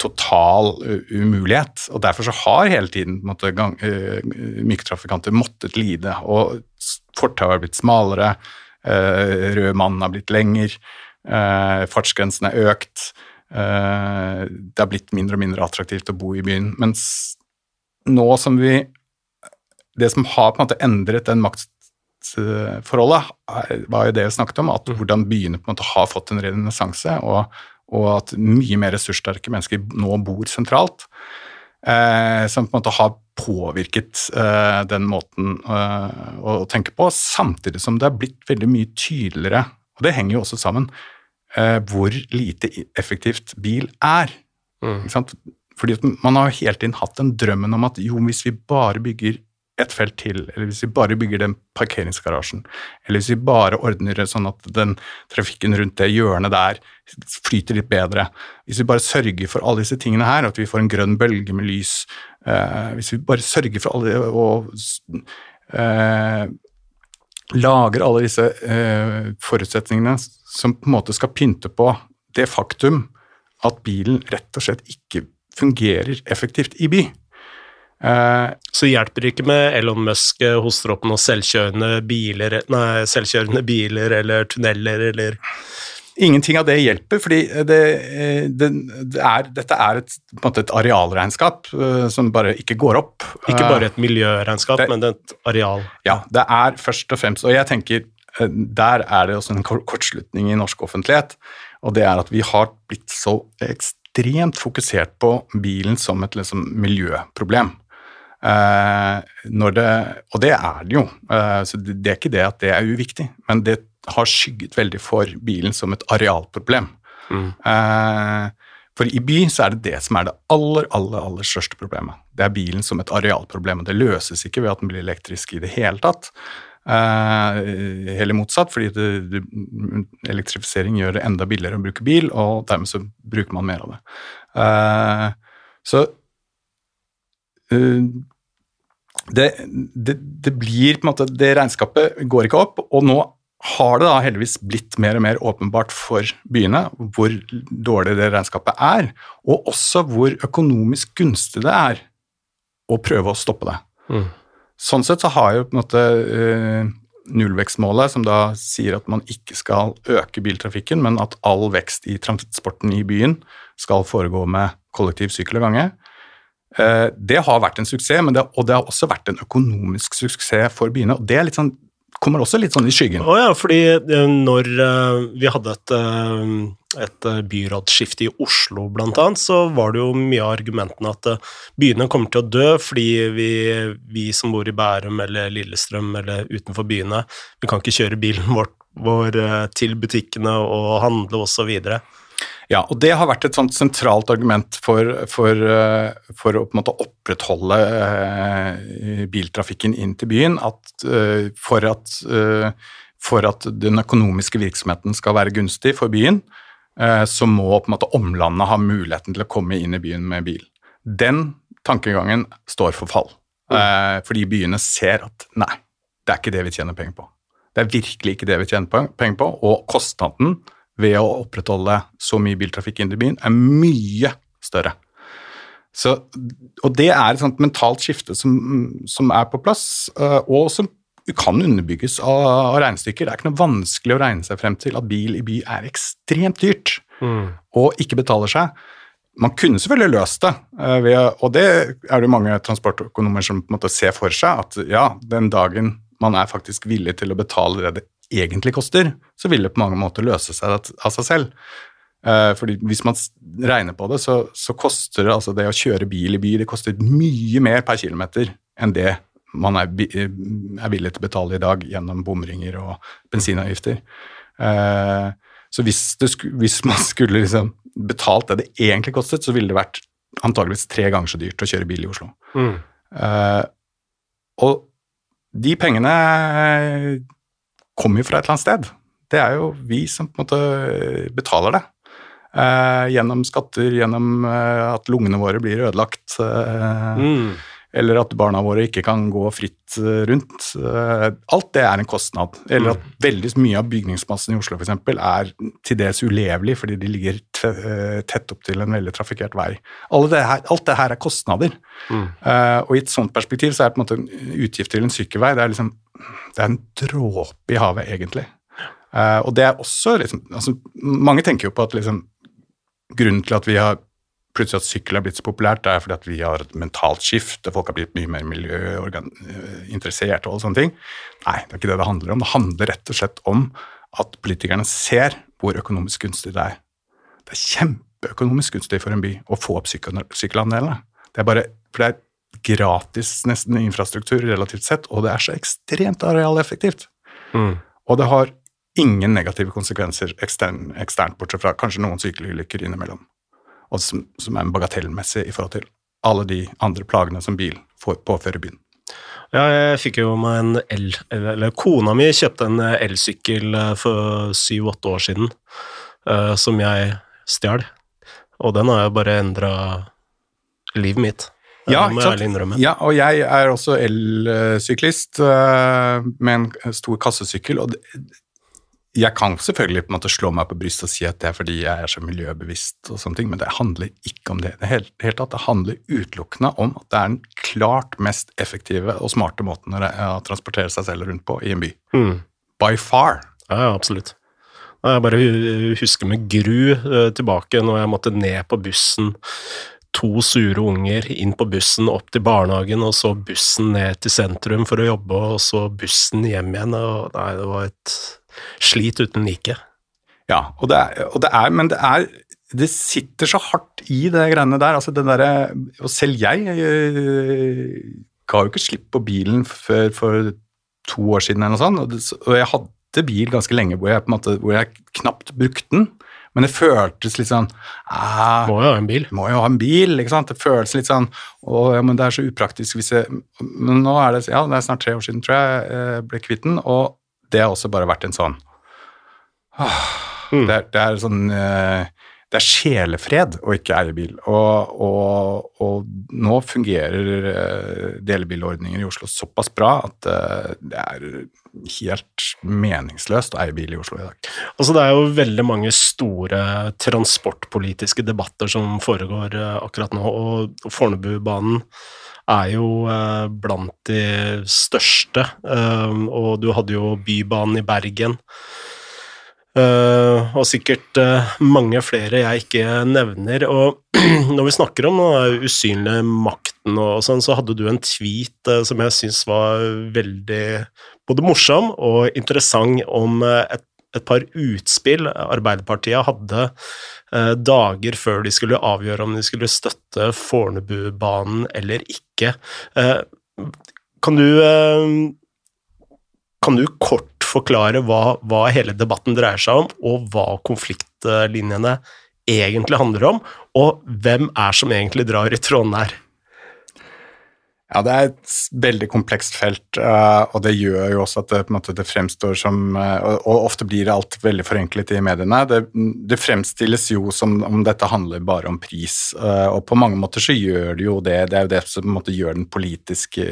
total umulighet. og Derfor så har hele tiden måtte, gang, uh, myke trafikanter måttet lide. og Fortauet har blitt smalere, uh, rød mann har blitt lenger, uh, fartsgrensen er økt. Det har blitt mindre og mindre attraktivt å bo i byen. Mens nå som vi Det som har på en måte endret den makt forholdet var jo det vi snakket om, at mm. hvordan byene på en måte har fått en renessanse, og, og, at mye mer ressurssterke mennesker nå bor sentralt. Eh, som på en måte har påvirket eh, den måten eh, å, å, tenke på, samtidig som det har blitt veldig mye tydeligere, og det henger jo også sammen, eh, hvor lite effektivt bil er. Mm. Fordi Man har hele tiden hatt den drømmen om at jo, hvis vi bare bygger ett felt til, eller hvis vi bare bygger den parkeringsgarasjen, eller hvis vi bare ordner det sånn at den trafikken rundt det hjørnet der flyter litt bedre, hvis vi bare sørger for alle disse tingene her, at vi får en grønn bølge med lys, eh, hvis vi bare sørger for alle og eh, lager alle disse eh, forutsetningene som på en måte skal pynte på det faktum at bilen rett og slett ikke fungerer effektivt i by. Uh, så hjelper det ikke med Elon Musk eh, hoster opp noen selvkjørende biler, nei, selvkjørende biler eller tunneler eller Ingenting av det hjelper, fordi det, eh, det, det er, dette er et, et arealregnskap uh, som bare ikke går opp. Ikke bare et miljøregnskap, men et areal. Ja, det er først og fremst Og jeg tenker der er det også en kortslutning i norsk offentlighet, og det er at vi har blitt så ekstremt fokusert på bilen som et liksom, miljøproblem. Uh, det, og det er det jo, uh, så det, er ikke det at det er uviktig, men det har skygget veldig for bilen som et arealproblem. Mm. Eh, for i by så er det det som er det aller, aller, aller største problemet. Det er bilen som et arealproblem, og det løses ikke ved at den blir elektrisk i det hele tatt. Eh, heller motsatt, fordi det, det, elektrifisering gjør det enda billigere å bruke bil, og dermed så bruker man mer av det. Eh, så eh, det, det, det, blir på en måte Det regnskapet går ikke opp, og nå har det da heldigvis blitt mer og mer åpenbart for byene hvor dårlig det regnskapet er, og også hvor økonomisk gunstig det er å prøve å stoppe det. Mm. Sånn sett så har jo på en måte uh, nullvekstmålet, som da sier at man ikke skal øke biltrafikken, men at all vekst i transporten i byen skal foregå med kollektiv, sykkel og gange, det har vært en suksess, det, og det har også vært en økonomisk suksess for byene. og det sånn kommer også litt sånn i skyggen. Å ja, fordi eh, når uh, vi hadde et, et byrådsskifte i Oslo blant annet, så var det jo mye av argumentene at byene kommer til å dø fordi vi, vi, som bor i Bærum eller Lillestrøm eller utenfor byene, vi kan ikke kjøre bilen vår, vår til butikkene og handle osv. Ja, og det har vært et sånt sentralt argument for, for, eh, for å på en måte opprettholde eh, biltrafikken inn til byen. At, eh, for, at, for, at, den økonomiske virksomheten skal være gunstig for byen, så må på en måte omlandet ha muligheten til å komme inn i byen med bil. Den tankegangen står for fall. Mm. Fordi byene ser at nei, det er ikke det vi tjener penger på. Det er virkelig ikke det vi tjener penger på, og kostnaden ved å opprettholde så mye biltrafikk inn i byen, er mye større. Så, og det er et sånt mentalt skifte som, som er på plass, eh, og som kan underbygges av, av, regnestykker. Det er ikke noe vanskelig å regne seg frem til at bil i by er ekstremt dyrt mm. og ikke betaler seg. Man kunne selvfølgelig løst det, eh, og det er det mange transportøkonomer som på en måte ser for seg, at ja, den dagen man er faktisk villig til å betale det det egentlig koster, så vil det på mange måter løse seg av seg selv. Uh, fordi Hvis man regner på det, så, så koster det, altså det å kjøre bil i by det koster mye mer per kilometer enn det man er, er villig til å betale i dag gjennom bomringer og bensinavgifter. Uh, så hvis, det, hvis, man skulle liksom betalt det det egentlig kostet, så ville det vært antageligvis tre ganger så dyrt å kjøre bil i Oslo. Mm. Og de pengene kommer jo fra et eller annet sted. Det er jo vi som på en måte betaler det. Eh, gjennom skatter, gjennom eh, at lungene våre blir ødelagt. Eh, mm. Eller at barna våre ikke kan gå fritt eh, rundt. Eh, alt det er en kostnad. Eller at mm. veldig mye av bygningsmassen i Oslo f.eks. er til dels ulevelig fordi de ligger eh, tett opp til en veldig trafikkert vei. Det her, alt det her er kostnader. Mm. og i et sånt perspektiv så er det på en måte en utgift til en sykkelvei det er liksom det er en dråpe i havet, egentlig. Uh, og det er også liksom altså, Mange tenker jo på at liksom, grunnen til at vi har plutselig at sykkel er blitt så populært, det er fordi at vi har et mentalt skifte, folk har blitt mye mer miljøinteressert og alle sånne ting. Nei, det er ikke det det handler om. Det handler rett og slett om at politikerne ser hvor økonomisk gunstig det er. Det er kjempeøkonomisk gunstig for en by å få opp sykkelandelene. Det er bare, for det er gratis nesten infrastruktur relativt sett, og det er så ekstremt arealeffektivt. Mm. Og det har ingen negative konsekvenser ekstern, eksternt, bortsett fra kanskje noen sykkelulykker innimellom, og som, som, er bagatellmessig i forhold til alle de andre plagene som bil får påfører byen. Ja, jeg fikk jo meg en el... Eller kona mi kjøpte en elsykkel eh, for syv-åtte år siden, uh, som jeg stjal. Og den har jo bare endra livet mitt. Ja, ja, og jeg er også elsyklist uh, med en stor kassesykkel. og jeg kan selvfølgelig på en måte slå meg på brystet og si at det er fordi jeg er så miljøbevisst, og sånne ting, men det handler ikke om det. Det, helt, helt at det handler utelukkende om at det er den klart mest effektive og smarte måten å, transportere seg selv rundt på i en by. Mm. By far. Ja, absolutt. Jeg bare husker med gru eh, tilbake når jeg måtte ned på bussen to sure unger inn på bussen opp til barnehagen, og så bussen ned til sentrum for å jobbe, og så bussen hjem igjen. Og nei, det var et slit uten like. Ja, og det er, og det er men det er det sitter så hardt i det greiene der. altså det der, Og selv jeg, jeg ga jo ikke slipp på bilen før for to år siden, eller noe sånt, og, det, og jeg hadde bil ganske lenge hvor jeg, på en måte, hvor jeg knapt brukte den. Men det føltes litt sånn ah, Må jo ha en bil. Må jo ha en bil, ikke sant. Det føles litt sånn Å, ja, men det er så upraktisk hvis jeg Men nå er det Ja, det er snart tre år siden, tror jeg, jeg ble kvitt den, og det har også bare vært en sånn åh, Mm. det, er, det er sånn eh, det er sjelefred å ikke eie bil. Og, og, og nå fungerer delebilordningen delebilordninger i Oslo såpass bra at eh, det er helt meningsløst å eie bil i Oslo i dag. Altså, det er jo veldig mange store transportpolitiske debatter som foregår eh, akkurat nå, og Fornebubanen er jo eh, blant de største, eh, og du hadde jo Bybanen i Bergen. Eh, og sikkert eh, mange flere jeg ikke nevner. Og [CLEARS THROAT] når vi snakker om den usynlige makten og sånn, så hadde du en tweet eh, som jeg syns var veldig både morsom og interessant om et, et par utspill Arbeiderpartiet hadde dager før de skulle avgjøre om de skulle støtte Fornebubanen eller ikke. Eh, kan du eh, kan du kort forklare hva, hva hele debatten dreier seg om, og hva konfliktlinjene egentlig handler om, og hvem er som egentlig drar i tråden her? Ja, det er et veldig komplekst felt, uh, og det gjør jo også at det, måte, det fremstår som uh, og, ofte blir alt veldig forenklet i mediene. Det, det, fremstilles jo som om dette handler bare om pris, uh, og på mange måter så gjør det jo det. Det er jo det som måte gjør, politiske,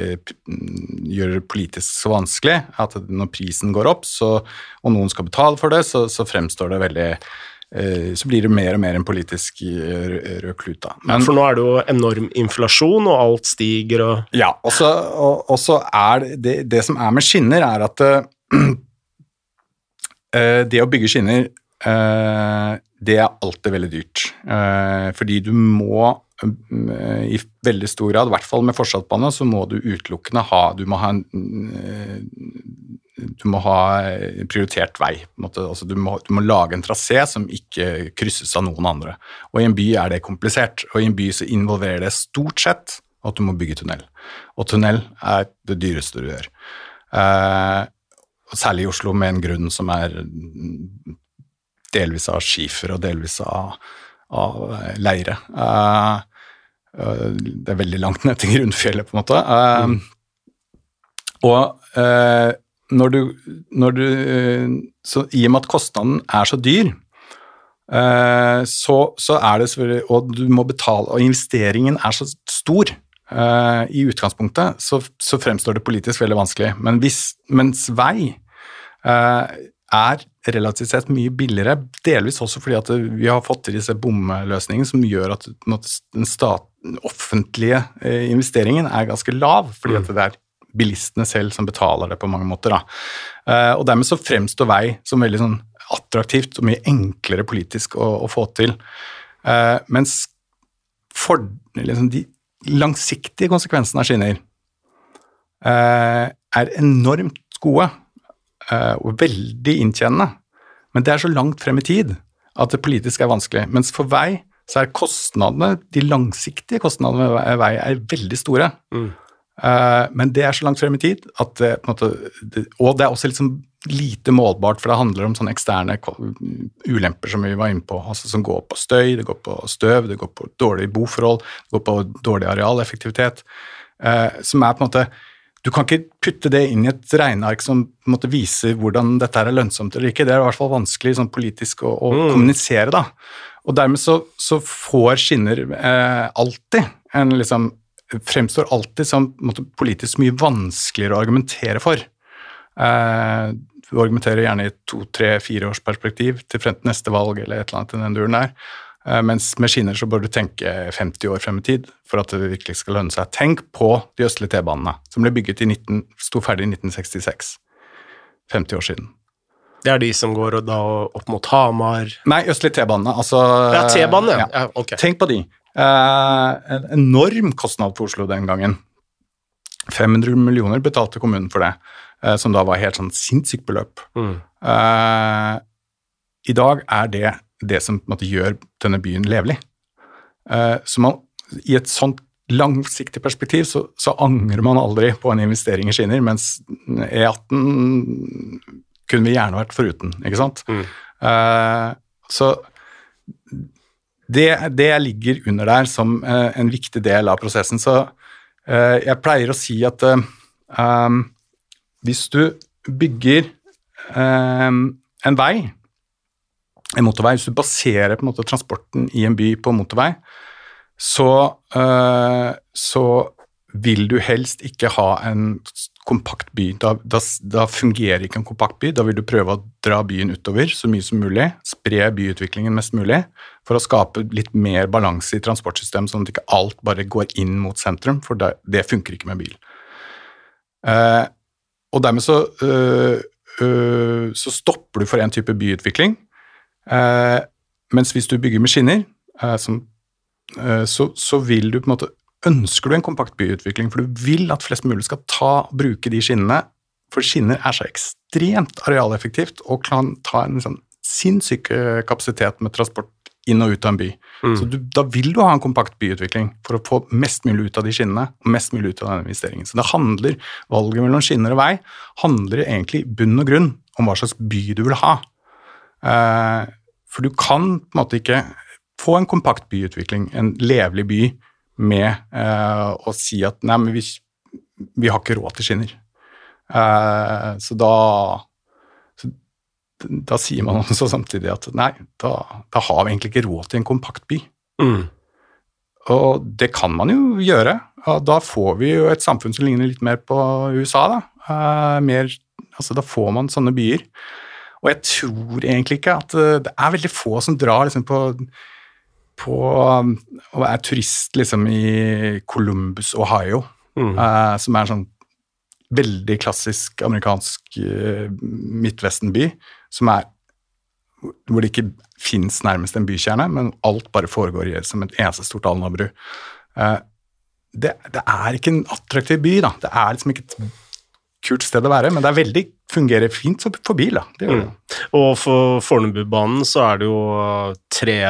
gjør det politisk så vanskelig. At når prisen går opp, så, og noen skal betale for det, så, så fremstår det veldig så blir det mer og mer en politisk rød klut. da. Men, For nå er det jo enorm inflasjon, og alt stiger og Ja, og så er det, det, som er med skinner, er at uh, [CLEARS THROAT] det å bygge skinner, uh, det er alltid veldig dyrt. Uh, fordi du må i veldig stor grad, i hvert fall med fortsattbane, så må du utelukkende ha Du må ha en du må ha prioritert vei. Altså, du, må, du, må, lage en trasé som ikke krysses av noen andre. Og I en by er det komplisert, og i en by så involverer det stort sett at du må bygge tunnel. Og tunnel er det dyreste du gjør. Eh, særlig i Oslo, med en grunn som er delvis av skifer og delvis av, av leire. Eh, det er veldig langt ned til grunnfjellet, på en måte. Eh, mm. Og når du, når du så I og med at kostnaden er så dyr, så, så, er det selvfølgelig Og du må betale, og investeringen er så stor i utgangspunktet, så, så fremstår det politisk veldig vanskelig. Men hvis, mens vei er relativt sett mye billigere, delvis også fordi at vi har fått til disse bomløsningene som gjør at den stat, offentlige investeringen er ganske lav, fordi at det er bilistene selv som betaler det på mange måter. Da. Uh, og dermed så fremstår vei som veldig sånn attraktivt og mye enklere politisk å, å få til. Uh, mens for, liksom, de langsiktige konsekvensene av skinner uh, er enormt gode og veldig inntjenende. Men det er så langt frem i tid at det politisk er vanskelig. Mens for vei så er kostnadene, de langsiktige kostnadene ved vei er veldig store. Mm. Uh, men det er så langt frem i tid at måte, Og det er også liksom lite målbart, for det handler om sånne eksterne ulemper som vi var inne på, altså som går på støy, det går på støv, det går på dårlige boforhold, det går på dårlig arealeffektivitet, uh, som er på en måte Du kan ikke putte det inn i et regneark som måte viser hvordan dette er lønnsomt eller ikke. Det er i hvert fall vanskelig sånn politisk å, å mm. kommunisere, da. Og dermed så, så får skinner eh, alltid en liksom fremstår alltid som måtte, politisk mye vanskeligere å argumentere for. Eh, du argumenterer gjerne i to, tre, fire års perspektiv til frem til neste valg eller et eller annet i den duren der. Eh, mens med skinner så bør du tenke 50 år frem i tid for at det virkelig skal lønne seg. Tenk på de østlige T-banene, som ble bygget i 19, sto ferdig i 1966. 50 år siden. Det er de som går da opp mot Hamar Nei, østlige T-banene. Altså Ja, T-banene? ja. ja. Okay. Tenk på de. Eh, en enorm kostnad for Oslo den gangen. 500 millioner betalte kommunen for det, eh, som da var helt sånn sinnssykt beløp. Mm. Eh, I dag er det det som måte, gjør denne byen levelig. så man, i et sånt langsiktig perspektiv så, så, angrer man aldri på en investering i skinner, mens E18 kunne vi gjerne vært foruten, ikke sant. Mm. Uh, så det, det, ligger under der som uh, en viktig del av prosessen. Så uh, jeg pleier å si at um, hvis du bygger en vei, en motorvei, hvis du baserer på en måte transporten i en by på motorvei, så, så vil du helst ikke ha en kompakt by. Da, da, da, fungerer ikke en kompakt by. Da vil du prøve å dra byen utover så mye som mulig, spre byutviklingen mest mulig, for å skape litt mer balanse i transportsystemet, sånn at ikke alt bare går inn mot sentrum, for det, det funker ikke med bil. Uh, og dermed så, uh, uh, så stopper du for en type byutvikling, mens hvis du bygger med skinner, som, så, så vil du på en måte ønsker du en kompakt byutvikling, for du vil at flest mulig skal ta, bruke de skinnene, for skinner er så ekstremt arealeffektivt og kan ta en sånn sinnssyk eh, kapasitet med transport inn og ut av en by. Mm. Så du, da vil du ha en kompakt byutvikling for å få mest mulig ut av de skinnene og mest mulig ut av den investeringen. Så det handler, valget mellom skinner og vei handler egentlig i bunn og grunn om hva slags by du vil ha. Eh, for du kan på en måte ikke få en kompakt byutvikling, en levelig by, med eh, å si at nei, men vi, vi, har ikke råd til skinner. Eh, så da så, Da sier man [LAUGHS] også samtidig at nei, da, da, har vi egentlig ikke råd til en kompakt by. Mm. Og det kan man jo gjøre. og Da får vi jo et samfunn som ligner litt mer på USA. Da, eh, mer, altså, da får man sånne byer. Og jeg tror egentlig ikke at eh, det er veldig få som drar liksom, på på å være turist liksom i Columbus, Ohio, mm. eh, som er en sånn veldig klassisk amerikansk uh, midtvestenby, som er hvor det ikke fins nærmest en bykjerne, men alt bare foregår i som et eneste stort Alnabru. Eh, det, det, er ikke en attraktiv by, da. Det er liksom ikke et kult sted å være, men det er veldig, fungerer fint for bil. da. Mm. Og for Fornebubanen så er det jo tre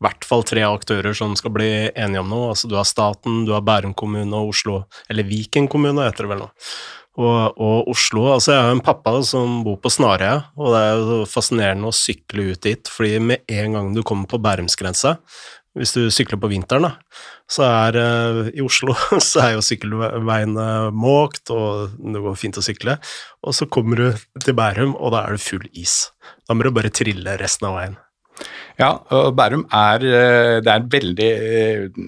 hvert fall tre aktører som skal bli enige om noe. Altså, du har staten, du har Bærum kommune og Oslo, eller Viken kommune heter det vel nå. Og, og, Oslo Altså, jeg har en pappa som bor på Snarøya, og det er jo fascinerende å sykle ut dit, fordi med en gang du kommer på Bærumsgrensa, hvis du sykler på vinteren, da, så er uh, i Oslo [LAUGHS] så er jo sykkelveiene måkt, og det går fint å sykle. Og så kommer du til Bærum, og da er det full is. Da må du bare trille resten av veien. Ja, og Bærum er eh, Det er en veldig eh,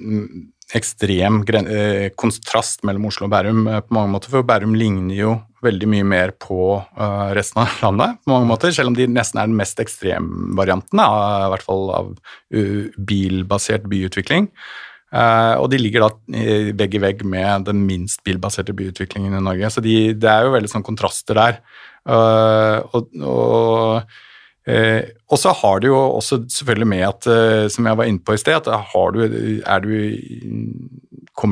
ekstrem eh, kontrast mellom Oslo og Bærum på mange måter, for Bærum ligner jo veldig mye mer på resten av landet, på mange måter, selv om de nesten er den mest ekstremvarianten, i hvert fall av bilbasert byutvikling. og de ligger da vegg i vegg med den minst bilbaserte byutviklingen i Norge, så de, det er jo veldig sånn kontraster der. og, og Eh, og så har det jo også selvfølgelig med at, eh, som jeg var inne på i sted, at har du, er du,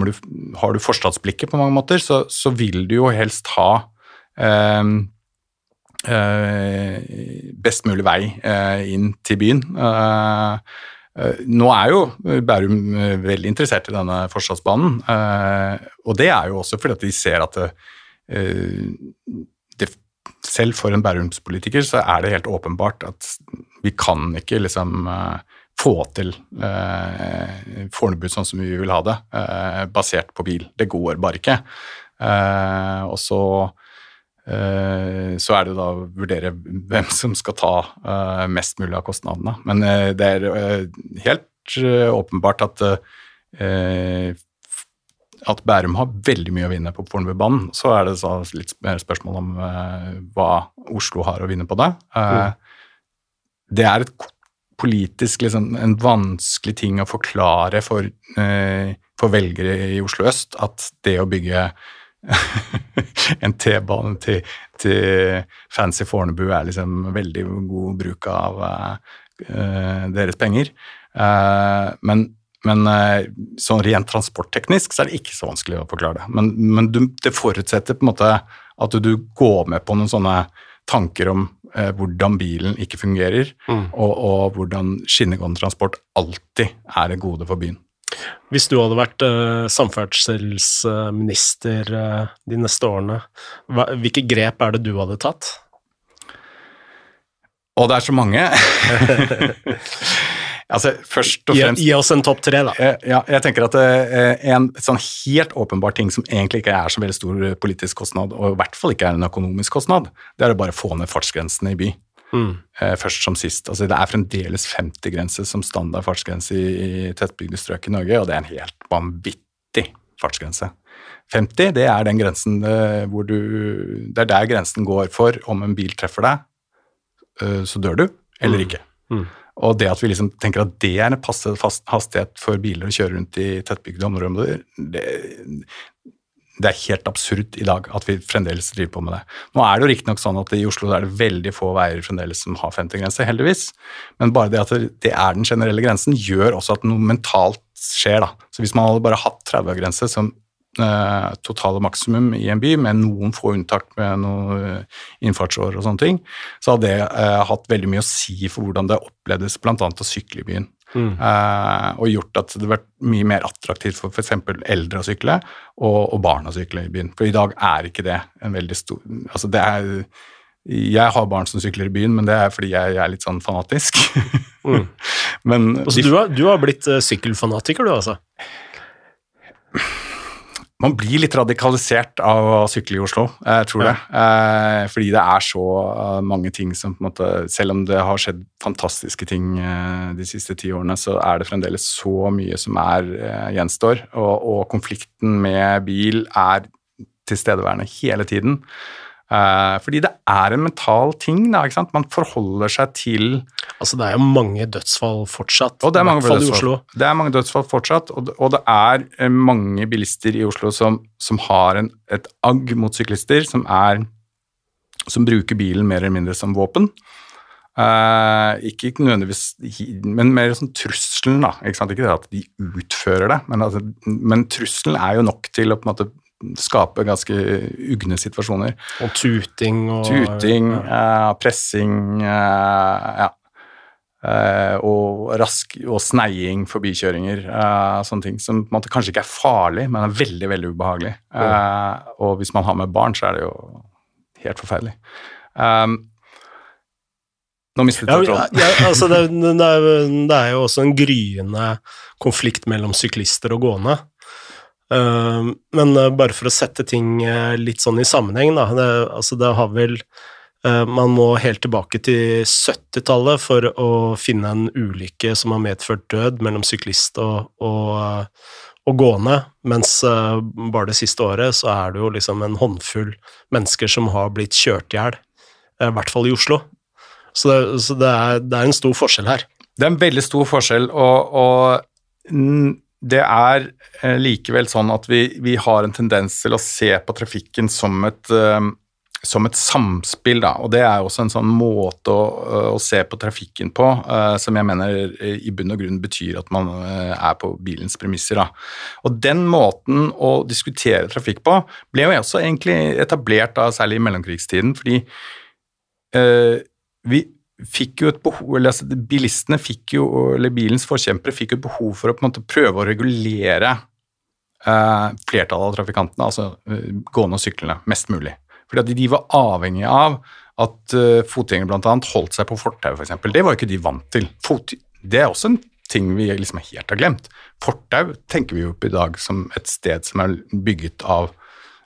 du Har du forstadsblikket på mange måter, så, så vil du jo helst ha eh, eh, best mulig vei eh, inn til byen. Eh, nå er jo Bærum veldig interessert i denne forstadsbanen, og det er jo også fordi at de ser at selv for en Bærumspolitiker så er det helt åpenbart at vi kan ikke liksom uh, få til eh, Fornebu sånn som vi vil ha det, eh, basert på bil. Det går bare ikke. Eh, og så, så er det da å vurdere hvem som skal ta mest mulig av kostnadene. Men det er helt åpenbart at at Bærum har veldig mye å vinne på Fornebubanen. Så er det så litt mer spørsmål om uh, hva Oslo har å vinne på det. Uh, mm. Det er et politisk liksom, en vanskelig ting å forklare for, uh, for, velgere i Oslo øst at det å bygge [LAUGHS] en T-bane til, til, fancy Fornebu er liksom veldig god bruk av deres penger. men men eh, sånn rent transportteknisk så er det ikke så vanskelig å forklare det. Men, men du, det forutsetter på en måte at du, du, går med på noen sånne tanker om eh, hvordan bilen ikke fungerer, mm. og, og, hvordan skinnegående transport alltid er et gode for byen. Hvis du hadde vært eh, samferdselsminister eh, de neste årene, hva, hvilke grep er det du hadde tatt? Og det er så mange. [LAUGHS] [LAUGHS] altså, først og fremst gi oss en topp tre, da. Eh, Ja, jeg tenker at eh, en sånn helt åpenbar ting som egentlig ikke er så veldig stor eh, politisk kostnad, og i hvert fall ikke er en økonomisk kostnad, det er å bare få ned fartsgrensene i by. Mm. Først som sist. Altså, det er fremdeles 50-grense som standard fartsgrense i, i tettbygde strøk i Norge, og det er en helt vanvittig fartsgrense. 50 det er den grensen hvor du Det er der grensen går for om en bil treffer deg, så dør du, eller Mm. ikke. Mm. Og det at vi liksom tenker at det er en passe hastighet for biler å kjøre rundt i tettbygde områder, det, det er helt absurd i dag at vi fremdeles driver på med det. Nå er det jo riktignok sånn at i Oslo er det veldig få veier fremdeles som har 50-grense, heldigvis. Men bare det at det er den generelle grensen, gjør også at noe mentalt skjer. da. Så hvis man hadde bare hatt 30-grense som eh, totale maksimum i en by, med noen få unntak med noe eh, innfartsår og sånne ting, så hadde det eh, hatt veldig mye å si for hvordan det opplevdes bl.a. å sykle i byen. Mm. Eh, og gjort at det hadde vært mye mer attraktivt for f.eks. eldre å sykle, og, og barn å sykle i byen. For i dag er ikke det en veldig stor Altså det er Jeg har barn som sykler i byen, men det er fordi jeg, jeg er litt sånn fanatisk. [LAUGHS] Mm. men Altså, de, du, har, du har blitt sykkelfanatiker, du, altså. Man blir litt radikalisert av å sykle i Oslo, jeg tror det. Eh, fordi det er så eh, mange ting som på en måte Selv om det har skjedd fantastiske ting eh, de siste ti årene, så er det fremdeles så mye som er gjenstår. Og, og konflikten med bil er tilstedeværende hele tiden. Eh, fordi det er en mental ting, da. ikke sant? Man forholder seg til Altså, det er jo mange dødsfall fortsatt. Og det er i mange hvert fall i. Oslo. Det er mange dødsfall fortsatt, og det, og det er eh, mange bilister i Oslo som, som har en, et agg mot syklister, som, er, som bruker bilen mer eller mindre som våpen. Eh, ikke nødvendigvis Men mer sånn trusselen, da. Ikke, sant? ikke det at de utfører det, men, altså, men trusselen er jo nok til å på en måte skape ganske ugne situasjoner. Og tuting og Tuting, ja. eh, pressing, eh, ja. Eh, og rask og sneiing, forbikjøringer, eh, sånne ting som på en måte kanskje ikke er farlig, men er veldig, veldig ubehagelig. Eh, og hvis man har med barn, så er det jo helt forferdelig. Um, nå mistet jeg ja, ja, altså det, det, er, det er jo også en gryende konflikt mellom syklister og gående. Uh, men uh, bare for å sette ting uh, litt sånn i sammenheng, da. Det, altså det har vel uh, Man må helt tilbake til 70-tallet for å finne en ulykke som har medført død mellom syklist og, og, og gående, mens bare det siste året så er det jo liksom en håndfull mennesker som har blitt kjørt i hjel, i hvert fall i Oslo. Så, det, så det, er, det er en stor forskjell her. Det er en veldig stor forskjell, og, og det er eh, likevel sånn at vi, vi har en tendens til å se på trafikken som et, eh, som et samspill, da. Og det er også en sånn måte å, å se på trafikken på eh, som jeg mener eh, i bunn og grunn betyr at man eh, er på bilens premisser, da. Og den måten å diskutere trafikk på ble jo også egentlig etablert da, særlig i mellomkrigstiden, fordi eh, vi fikk jo et behov, eller altså Bilistene fikk jo, eller bilens forkjempere fikk jo et behov for å på en måte prøve å regulere eh, flertallet av trafikantene, altså eh, gående og syklende, mest mulig. Fordi at de var avhengig av at uh, fotgjengere bl.a. holdt seg på fortau, f.eks. Det var jo ikke de vant til. Fot, det er også en ting vi liksom helt har glemt. Fortau tenker vi jo på i dag som et sted som er bygget av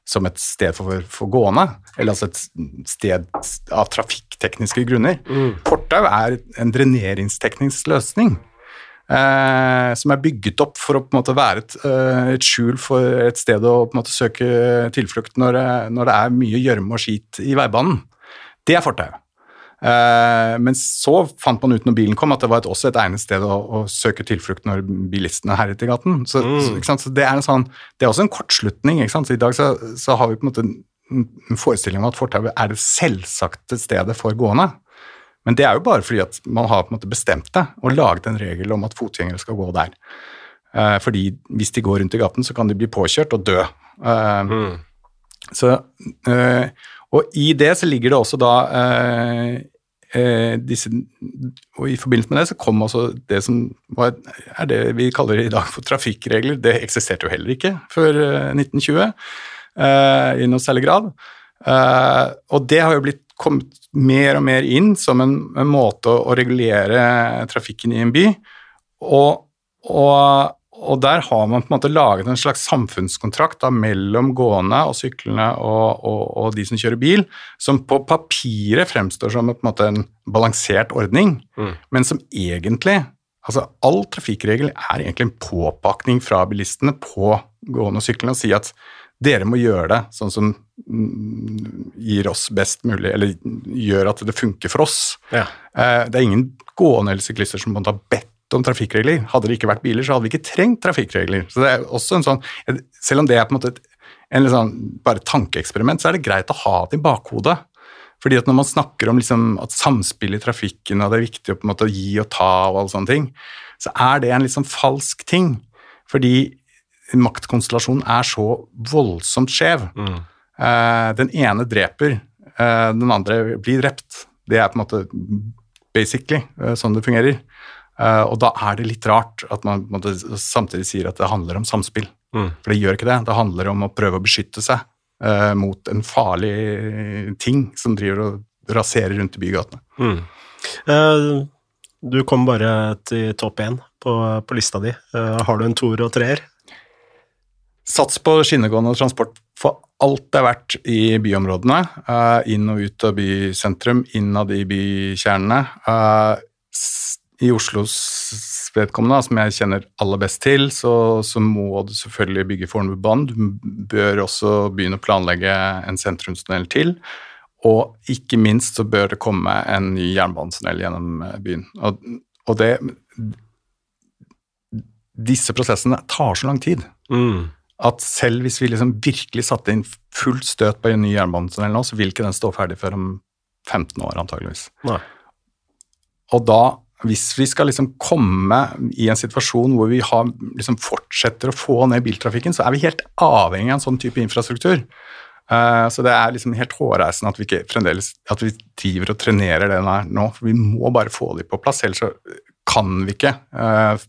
som et sted for, for gående, eller altså et sted av trafikktekniske grunner. Fortau er en dreneringsteknisk løsning. Eh, som er bygget opp for å på en måte være et, eh, et skjul for et sted å på en måte søke tilflukt når det, når det er mye gjørme og skit i veibanen. Det er fortau. Eh, men så fant man ut når bilen kom, at det var et, også et egnet sted å, å søke tilflukt når bilistene herjet i gaten. Så, så, ikke sant? så det, er en sånn, det er også en kortslutning. Så I dag så, så har vi på en måte en forestilling om at fortauet er det selvsagte stedet for gående. Men det er jo bare fordi at man har på en måte bestemt det og laget en regel om at fotgjengere skal gå der. Eh, fordi hvis de går rundt i gaten, så kan de bli påkjørt og dø. Eh, så, eh, og i det så ligger det også da eh, eh, disse Og i forbindelse med det så kom altså det som var, er det vi kaller i dag for trafikkregler. Det eksisterte jo heller ikke før eh, 1920 eh, i noe særlig grad. Eh, og det har jo blitt kommet mer og mer inn som en, en måte å, regulere trafikken i en by. Og, og, og, der har man på en måte laget en slags samfunnskontrakt da, mellom gående og syklende og, og, de som kjører bil, som på papiret fremstår som en, en balansert ordning, mm. men som egentlig Altså, all trafikkregel er egentlig en påpakning fra bilistene på gående og syklende og si at dere må gjøre det sånn som mm, gir oss best mulig, eller gjør at det funker for oss. Ja. Eh, det er ingen gående eller syklister som måtte ha bedt om trafikkregler. Hadde det ikke vært biler, så hadde vi ikke trengt trafikkregler. Så det er også en sånn, Selv om det er på en måte et, en liksom, bare tankeeksperiment, så er det greit å ha det i bakhodet. Fordi at Når man snakker om liksom at samspill i trafikken og det er viktig å på en måte gi og ta, og alle sånne ting, så er det en sånn falsk ting. Fordi maktkonstellasjonen er så voldsomt skjev. Mm. Uh, den ene dreper, uh, den andre blir drept. Det er på en måte basically uh, sånn det fungerer. Og da er det litt rart at man samtidig sier at det handler om samspill. Mm. For det gjør ikke det. Det handler om å prøve å beskytte seg mot en farlig ting som driver og raserer rundt i bygatene. Mm. du kom bare til topp én på, på lista di. har du en toer og treer? Sats på skinnegående transport for alt det er verdt i byområdene. Inn og ut av bysentrum, innad i bykjernene. Uh, I Oslos vedkommende, som jeg kjenner aller best til, så, så må du selvfølgelig bygge Fornebubanen. Du bør også begynne å planlegge en sentrumstunnel til. Og ikke minst så bør det komme en ny jernbanetunnel gjennom eh, byen. Og, og det Disse prosessene tar så lang tid. Mm at selv hvis vi liksom virkelig satte inn fullt støt på en ny jernbanetunnel nå, så vil ikke den stå ferdig før om 15 år, antageligvis. Nei. Og da, hvis vi skal liksom komme i en situasjon hvor vi har, liksom fortsetter å få ned biltrafikken, så er vi helt avhengig av en sånn type infrastruktur. Uh, så det er liksom helt hårreisende at vi ikke fremdeles at vi driver og trenerer den her nå. for Vi må bare få dem på plass, ellers så kan vi ikke uh,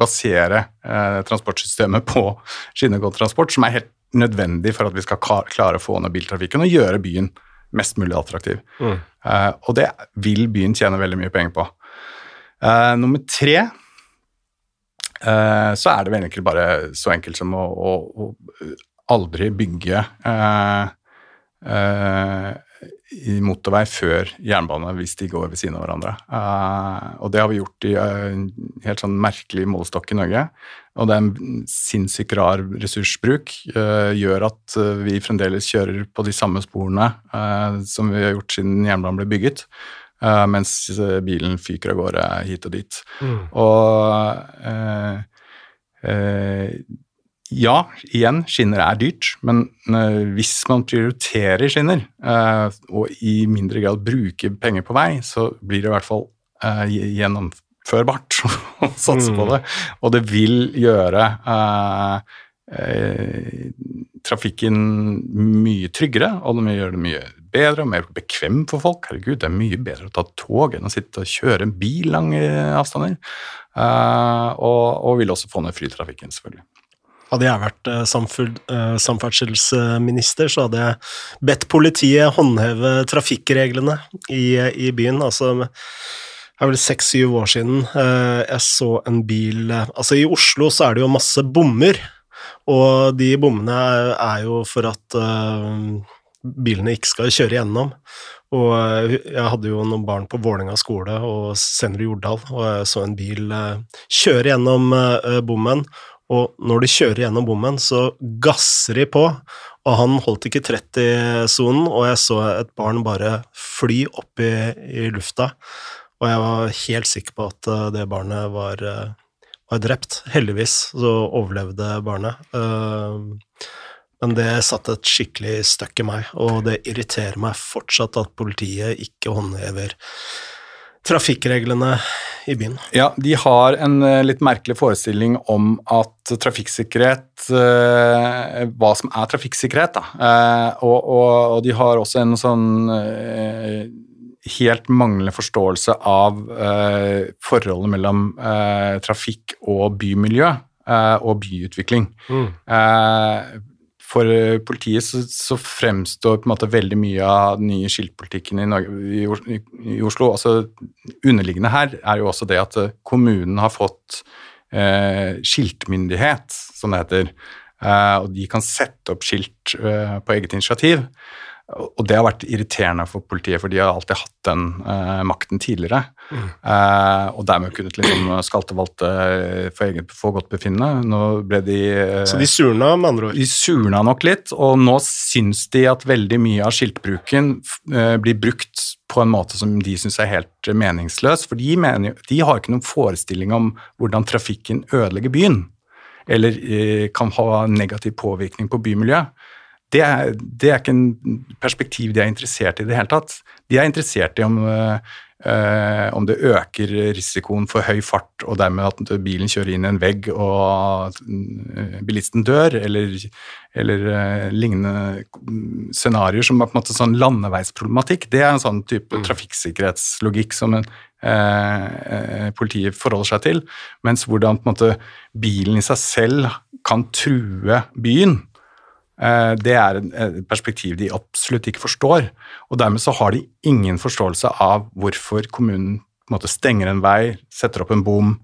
basere uh, transportsystemet på skinnegående transport, som er helt nødvendig for at vi skal klare å få ned biltrafikken og gjøre byen mest mulig attraktiv. Mm. Og det vil byen tjene veldig mye penger på. Eh, nummer tre eh, så er det vel egentlig bare så enkelt som å, å, å aldri bygge eh, i motorvei før jernbane hvis de går ved siden av hverandre. Uh, og det har vi gjort i uh, en helt sånn merkelig målestokk i Norge. Og det er en sinnssykt rar ressursbruk. Uh, gjør at vi fremdeles kjører på de samme sporene som vi har gjort siden jernbanen ble bygget. Mens bilen fyker av gårde hit og dit. Mm. Og ja, igjen, skinner er dyrt, men uh, hvis man prioriterer skinner, uh, og i mindre grad bruker penger på vei, så blir det i hvert fall uh, gjennomførbart [LAUGHS] å satse mm. på det. Og det vil gjøre trafikken mye tryggere, og det vil gjøre det mye bedre og mer bekvem for folk. Herregud, det er mye bedre å ta tog enn å sitte og kjøre en bil lange avstander. Og, og vil også få ned flytrafikken, selvfølgelig. Hadde jeg vært uh, samferdselsminister, så hadde jeg bedt politiet håndheve trafikkreglene i, i byen. Altså, det er vel seks-syv år siden uh, jeg så en bil Altså, i Oslo så er det jo masse bommer, og de bommene er, jo for at uh, bilene ikke skal kjøre gjennom. Og jeg hadde jo noen barn på Vålerenga skole og senere Jordal, og jeg så en bil kjøre gjennom bommen, og når de kjører gjennom bommen, så gasser de på, og han holdt ikke 30-sonen, og jeg så et barn bare fly opp i, i, lufta, og jeg var helt sikker på at eh, det barnet var, eh, var drept. Heldigvis så overlevde barnet. Eh, men det satte et skikkelig støkk i meg, og det irriterer meg fortsatt at politiet ikke håndhever trafikkreglene i byen. Ja, de har en uh, litt merkelig forestilling om at trafikksikkerhet eh, Hva som er trafikksikkerhet, da. Eh, og, og, og, de har også en sånn helt manglende forståelse av forholdet mellom trafikk og bymiljø og byutvikling. Mm. For eh, politiet så, så, fremstår på en måte veldig mye av den nye skiltpolitikken i, Norge, i, Oslo altså Underliggende her er jo også det at eh, kommunen har fått eh, skiltmyndighet, som det heter. Eh, og de kan sette opp skilt eh, på eget initiativ. Og det har vært irriterende for politiet, for de har alltid hatt den uh, makten tidligere. Mm. Uh, og dermed kunnet liksom skalte valte for eget for godt befinnende. Nå ble de uh, Så de surna, med andre ord? De surna nok litt, og nå syns de at veldig mye av skiltbruken blir brukt på en måte som de syns er helt meningsløs. For de, mener, de har ikke noen forestilling om hvordan trafikken ødelegger byen, eller kan ha negativ påvirkning på bymiljøet det er, det er, ikke en perspektiv de er interessert i i det hele tatt. De er interessert i om, øh, om, det øker risikoen for høy fart, og dermed at bilen kjører inn i en vegg og eh, bilisten dør, eller, eller øh, lignende scenarioer som er på en måte sånn landeveisproblematikk. Det er en sånn type mm. trafikksikkerhetslogikk som en, øh, politiet forholder seg til. Mens hvordan måte bilen i seg selv kan true byen det er et perspektiv de absolutt ikke forstår. Og dermed så har de ingen forståelse av hvorfor kommunen på en måte stenger en vei, setter opp en bom,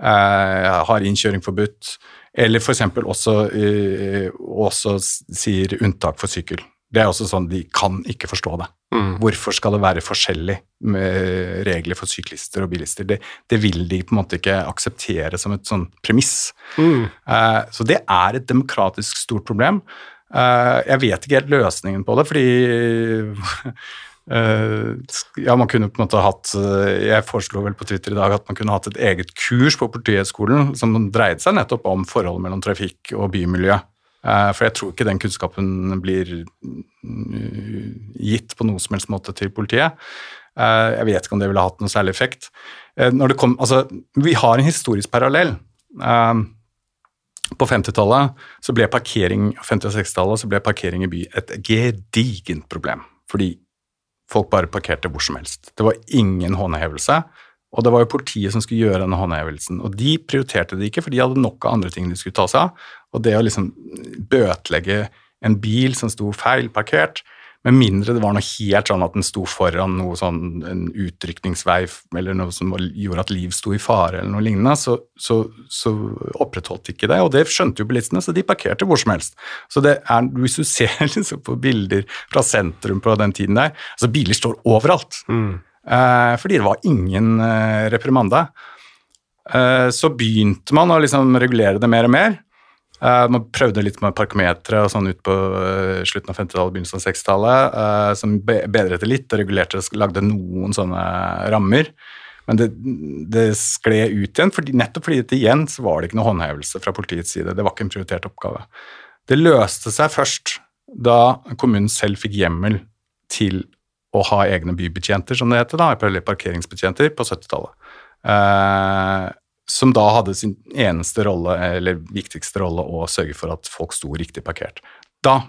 eh, har innkjøring forbudt, eller f.eks. Også, eh, også sier unntak for sykkel. Det er også sånn de kan ikke forstå det. Mm. Hvorfor skal det være forskjellig med regler for syklister og bilister? Det, det vil de på en måte ikke akseptere som et sånn premiss. Mm. så det er et demokratisk stort problem. Eh, jeg vet ikke helt løsningen på det, fordi eh, ja, man kunne på en måte hatt eh, Jeg foreslo vel på Twitter i dag at man kunne hatt et eget kurs på Politihøgskolen som dreide seg nettopp om forholdet mellom trafikk og bymiljø. For jeg tror ikke den kunnskapen blir gitt på noe som helst måte til politiet. Jeg vet ikke om det ville hatt noen særlig effekt. Kom, altså, vi har en historisk parallell på 50-tallet så ble parkering 50- og 60-tallet så ble parkering i by et gedigent problem. Fordi folk bare parkerte hvor som helst. Det var ingen håndhevelse. Og det var jo politiet som skulle gjøre denne håndhevelsen. Og de prioriterte det ikke, for de hadde nok av andre ting de skulle ta seg av. Og det å liksom bøtelegge en bil som sto feil parkert, med mindre det var noe helt sånn at den sto foran noe sånn, en utrykningsvei eller noe som gjorde at liv sto i fare, eller noe lignende, så, så, så opprettholdt de ikke det. Og det skjønte jo bilistene, så de parkerte hvor som helst. Så det er, hvis du ser [LAUGHS] liksom på bilder fra sentrum på den tiden der, altså biler står overalt. Mm. Eh, fordi det var ingen eh, reprimande. Eh, så begynte man å liksom regulere det mer og mer. Uh, man prøvde litt med parkometeret og sånn ut på uh, slutten av 50-tallet, begynnelsen av 60-tallet, uh, som be bedret det litt og regulerte og lagde noen sånne rammer. Men det, det skled ut igjen, fordi, nettopp fordi det igjen så var det ikke noe håndhevelse fra politiets side. Det var ikke en prioritert oppgave. Det løste seg først da kommunen selv fikk hjemmel til å ha egne bybetjenter, som det heter, da, parkeringsbetjenter, på 70-tallet. Som da hadde sin eneste rolle, eller viktigste rolle, å sørge for at folk sto riktig parkert. Da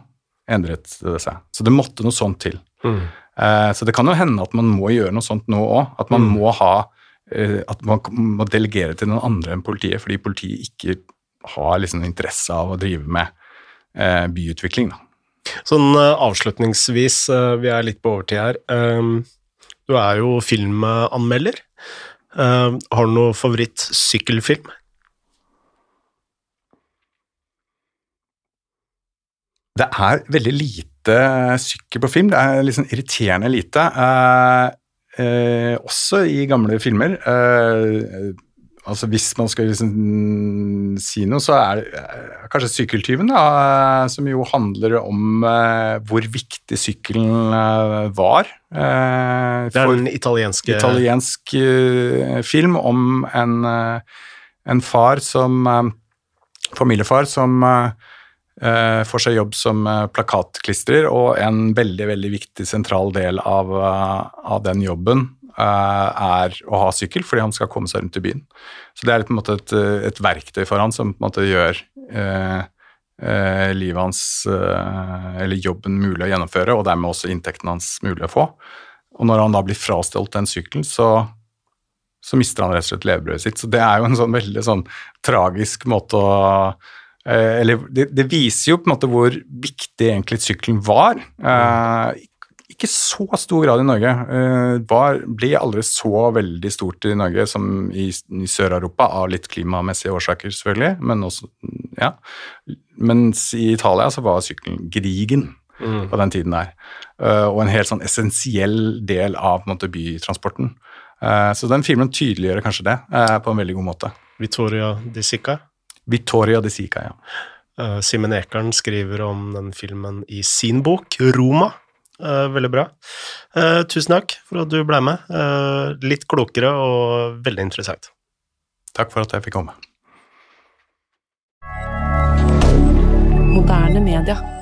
endret det seg. Så det måtte noe sånt til. Mm. Eh, så det kan jo hende at man må gjøre noe sånt nå òg. At man mm. må ha eh, At man må delegere til noen andre enn politiet, fordi politiet ikke har liksom interesse av å drive med eh, byutvikling. Da. Sånn avslutningsvis, vi er litt på overtid her. Du er jo filmanmelder. Uh, har du noe favoritt-sykkelfilm? Det er veldig lite sykkel på film. Det er liksom irriterende lite. Uh, uh, også i gamle filmer. Uh, altså Hvis man skal liksom si noe, så er det kanskje 'Sykkeltyven', da, som jo handler om uh, hvor viktig sykkelen uh, var. Uh, det er en italienske italiensk film om en, en, far som Familiefar som får seg jobb som plakatklistrer, og en veldig veldig viktig sentral del av, av den jobben Eh, er å ha sykkel, fordi han skal komme seg rundt i byen. Så det er på en måte et, et verktøy for han som på en måte gjør eh, eh, livet hans, eh, eller jobben, mulig å gjennomføre, og dermed også inntekten hans mulig å få. Og når han da blir frastjålet den sykkelen, så, så mister han rett og slett levebrødet sitt. Så det er jo en sånn veldig sånn tragisk måte å eh, Eller det, det, viser jo på en måte hvor viktig egentlig sykkelen var. Eh, ikke så stor grad i Norge. Eh, var, ble aldri så veldig stort i Norge som i, i Sør-Europa, av litt klimamessige årsaker, selvfølgelig. Men også, ja. Mens i Italia så var sykkelen grigen mm. på den tiden der. Uh, og en helt sånn essensiell del av måte, bytransporten. Uh, så den filmen tydeliggjør kanskje det på en veldig god måte. Vittoria di Sica? Vittoria di Sica, ja. Simen Ekern skriver om den filmen i sin bok, 'Roma'. Uh, veldig bra. Uh, tusen takk for at du ble med. Uh, litt klokere og veldig interessant. Takk for at jeg fikk komme. Moderne media.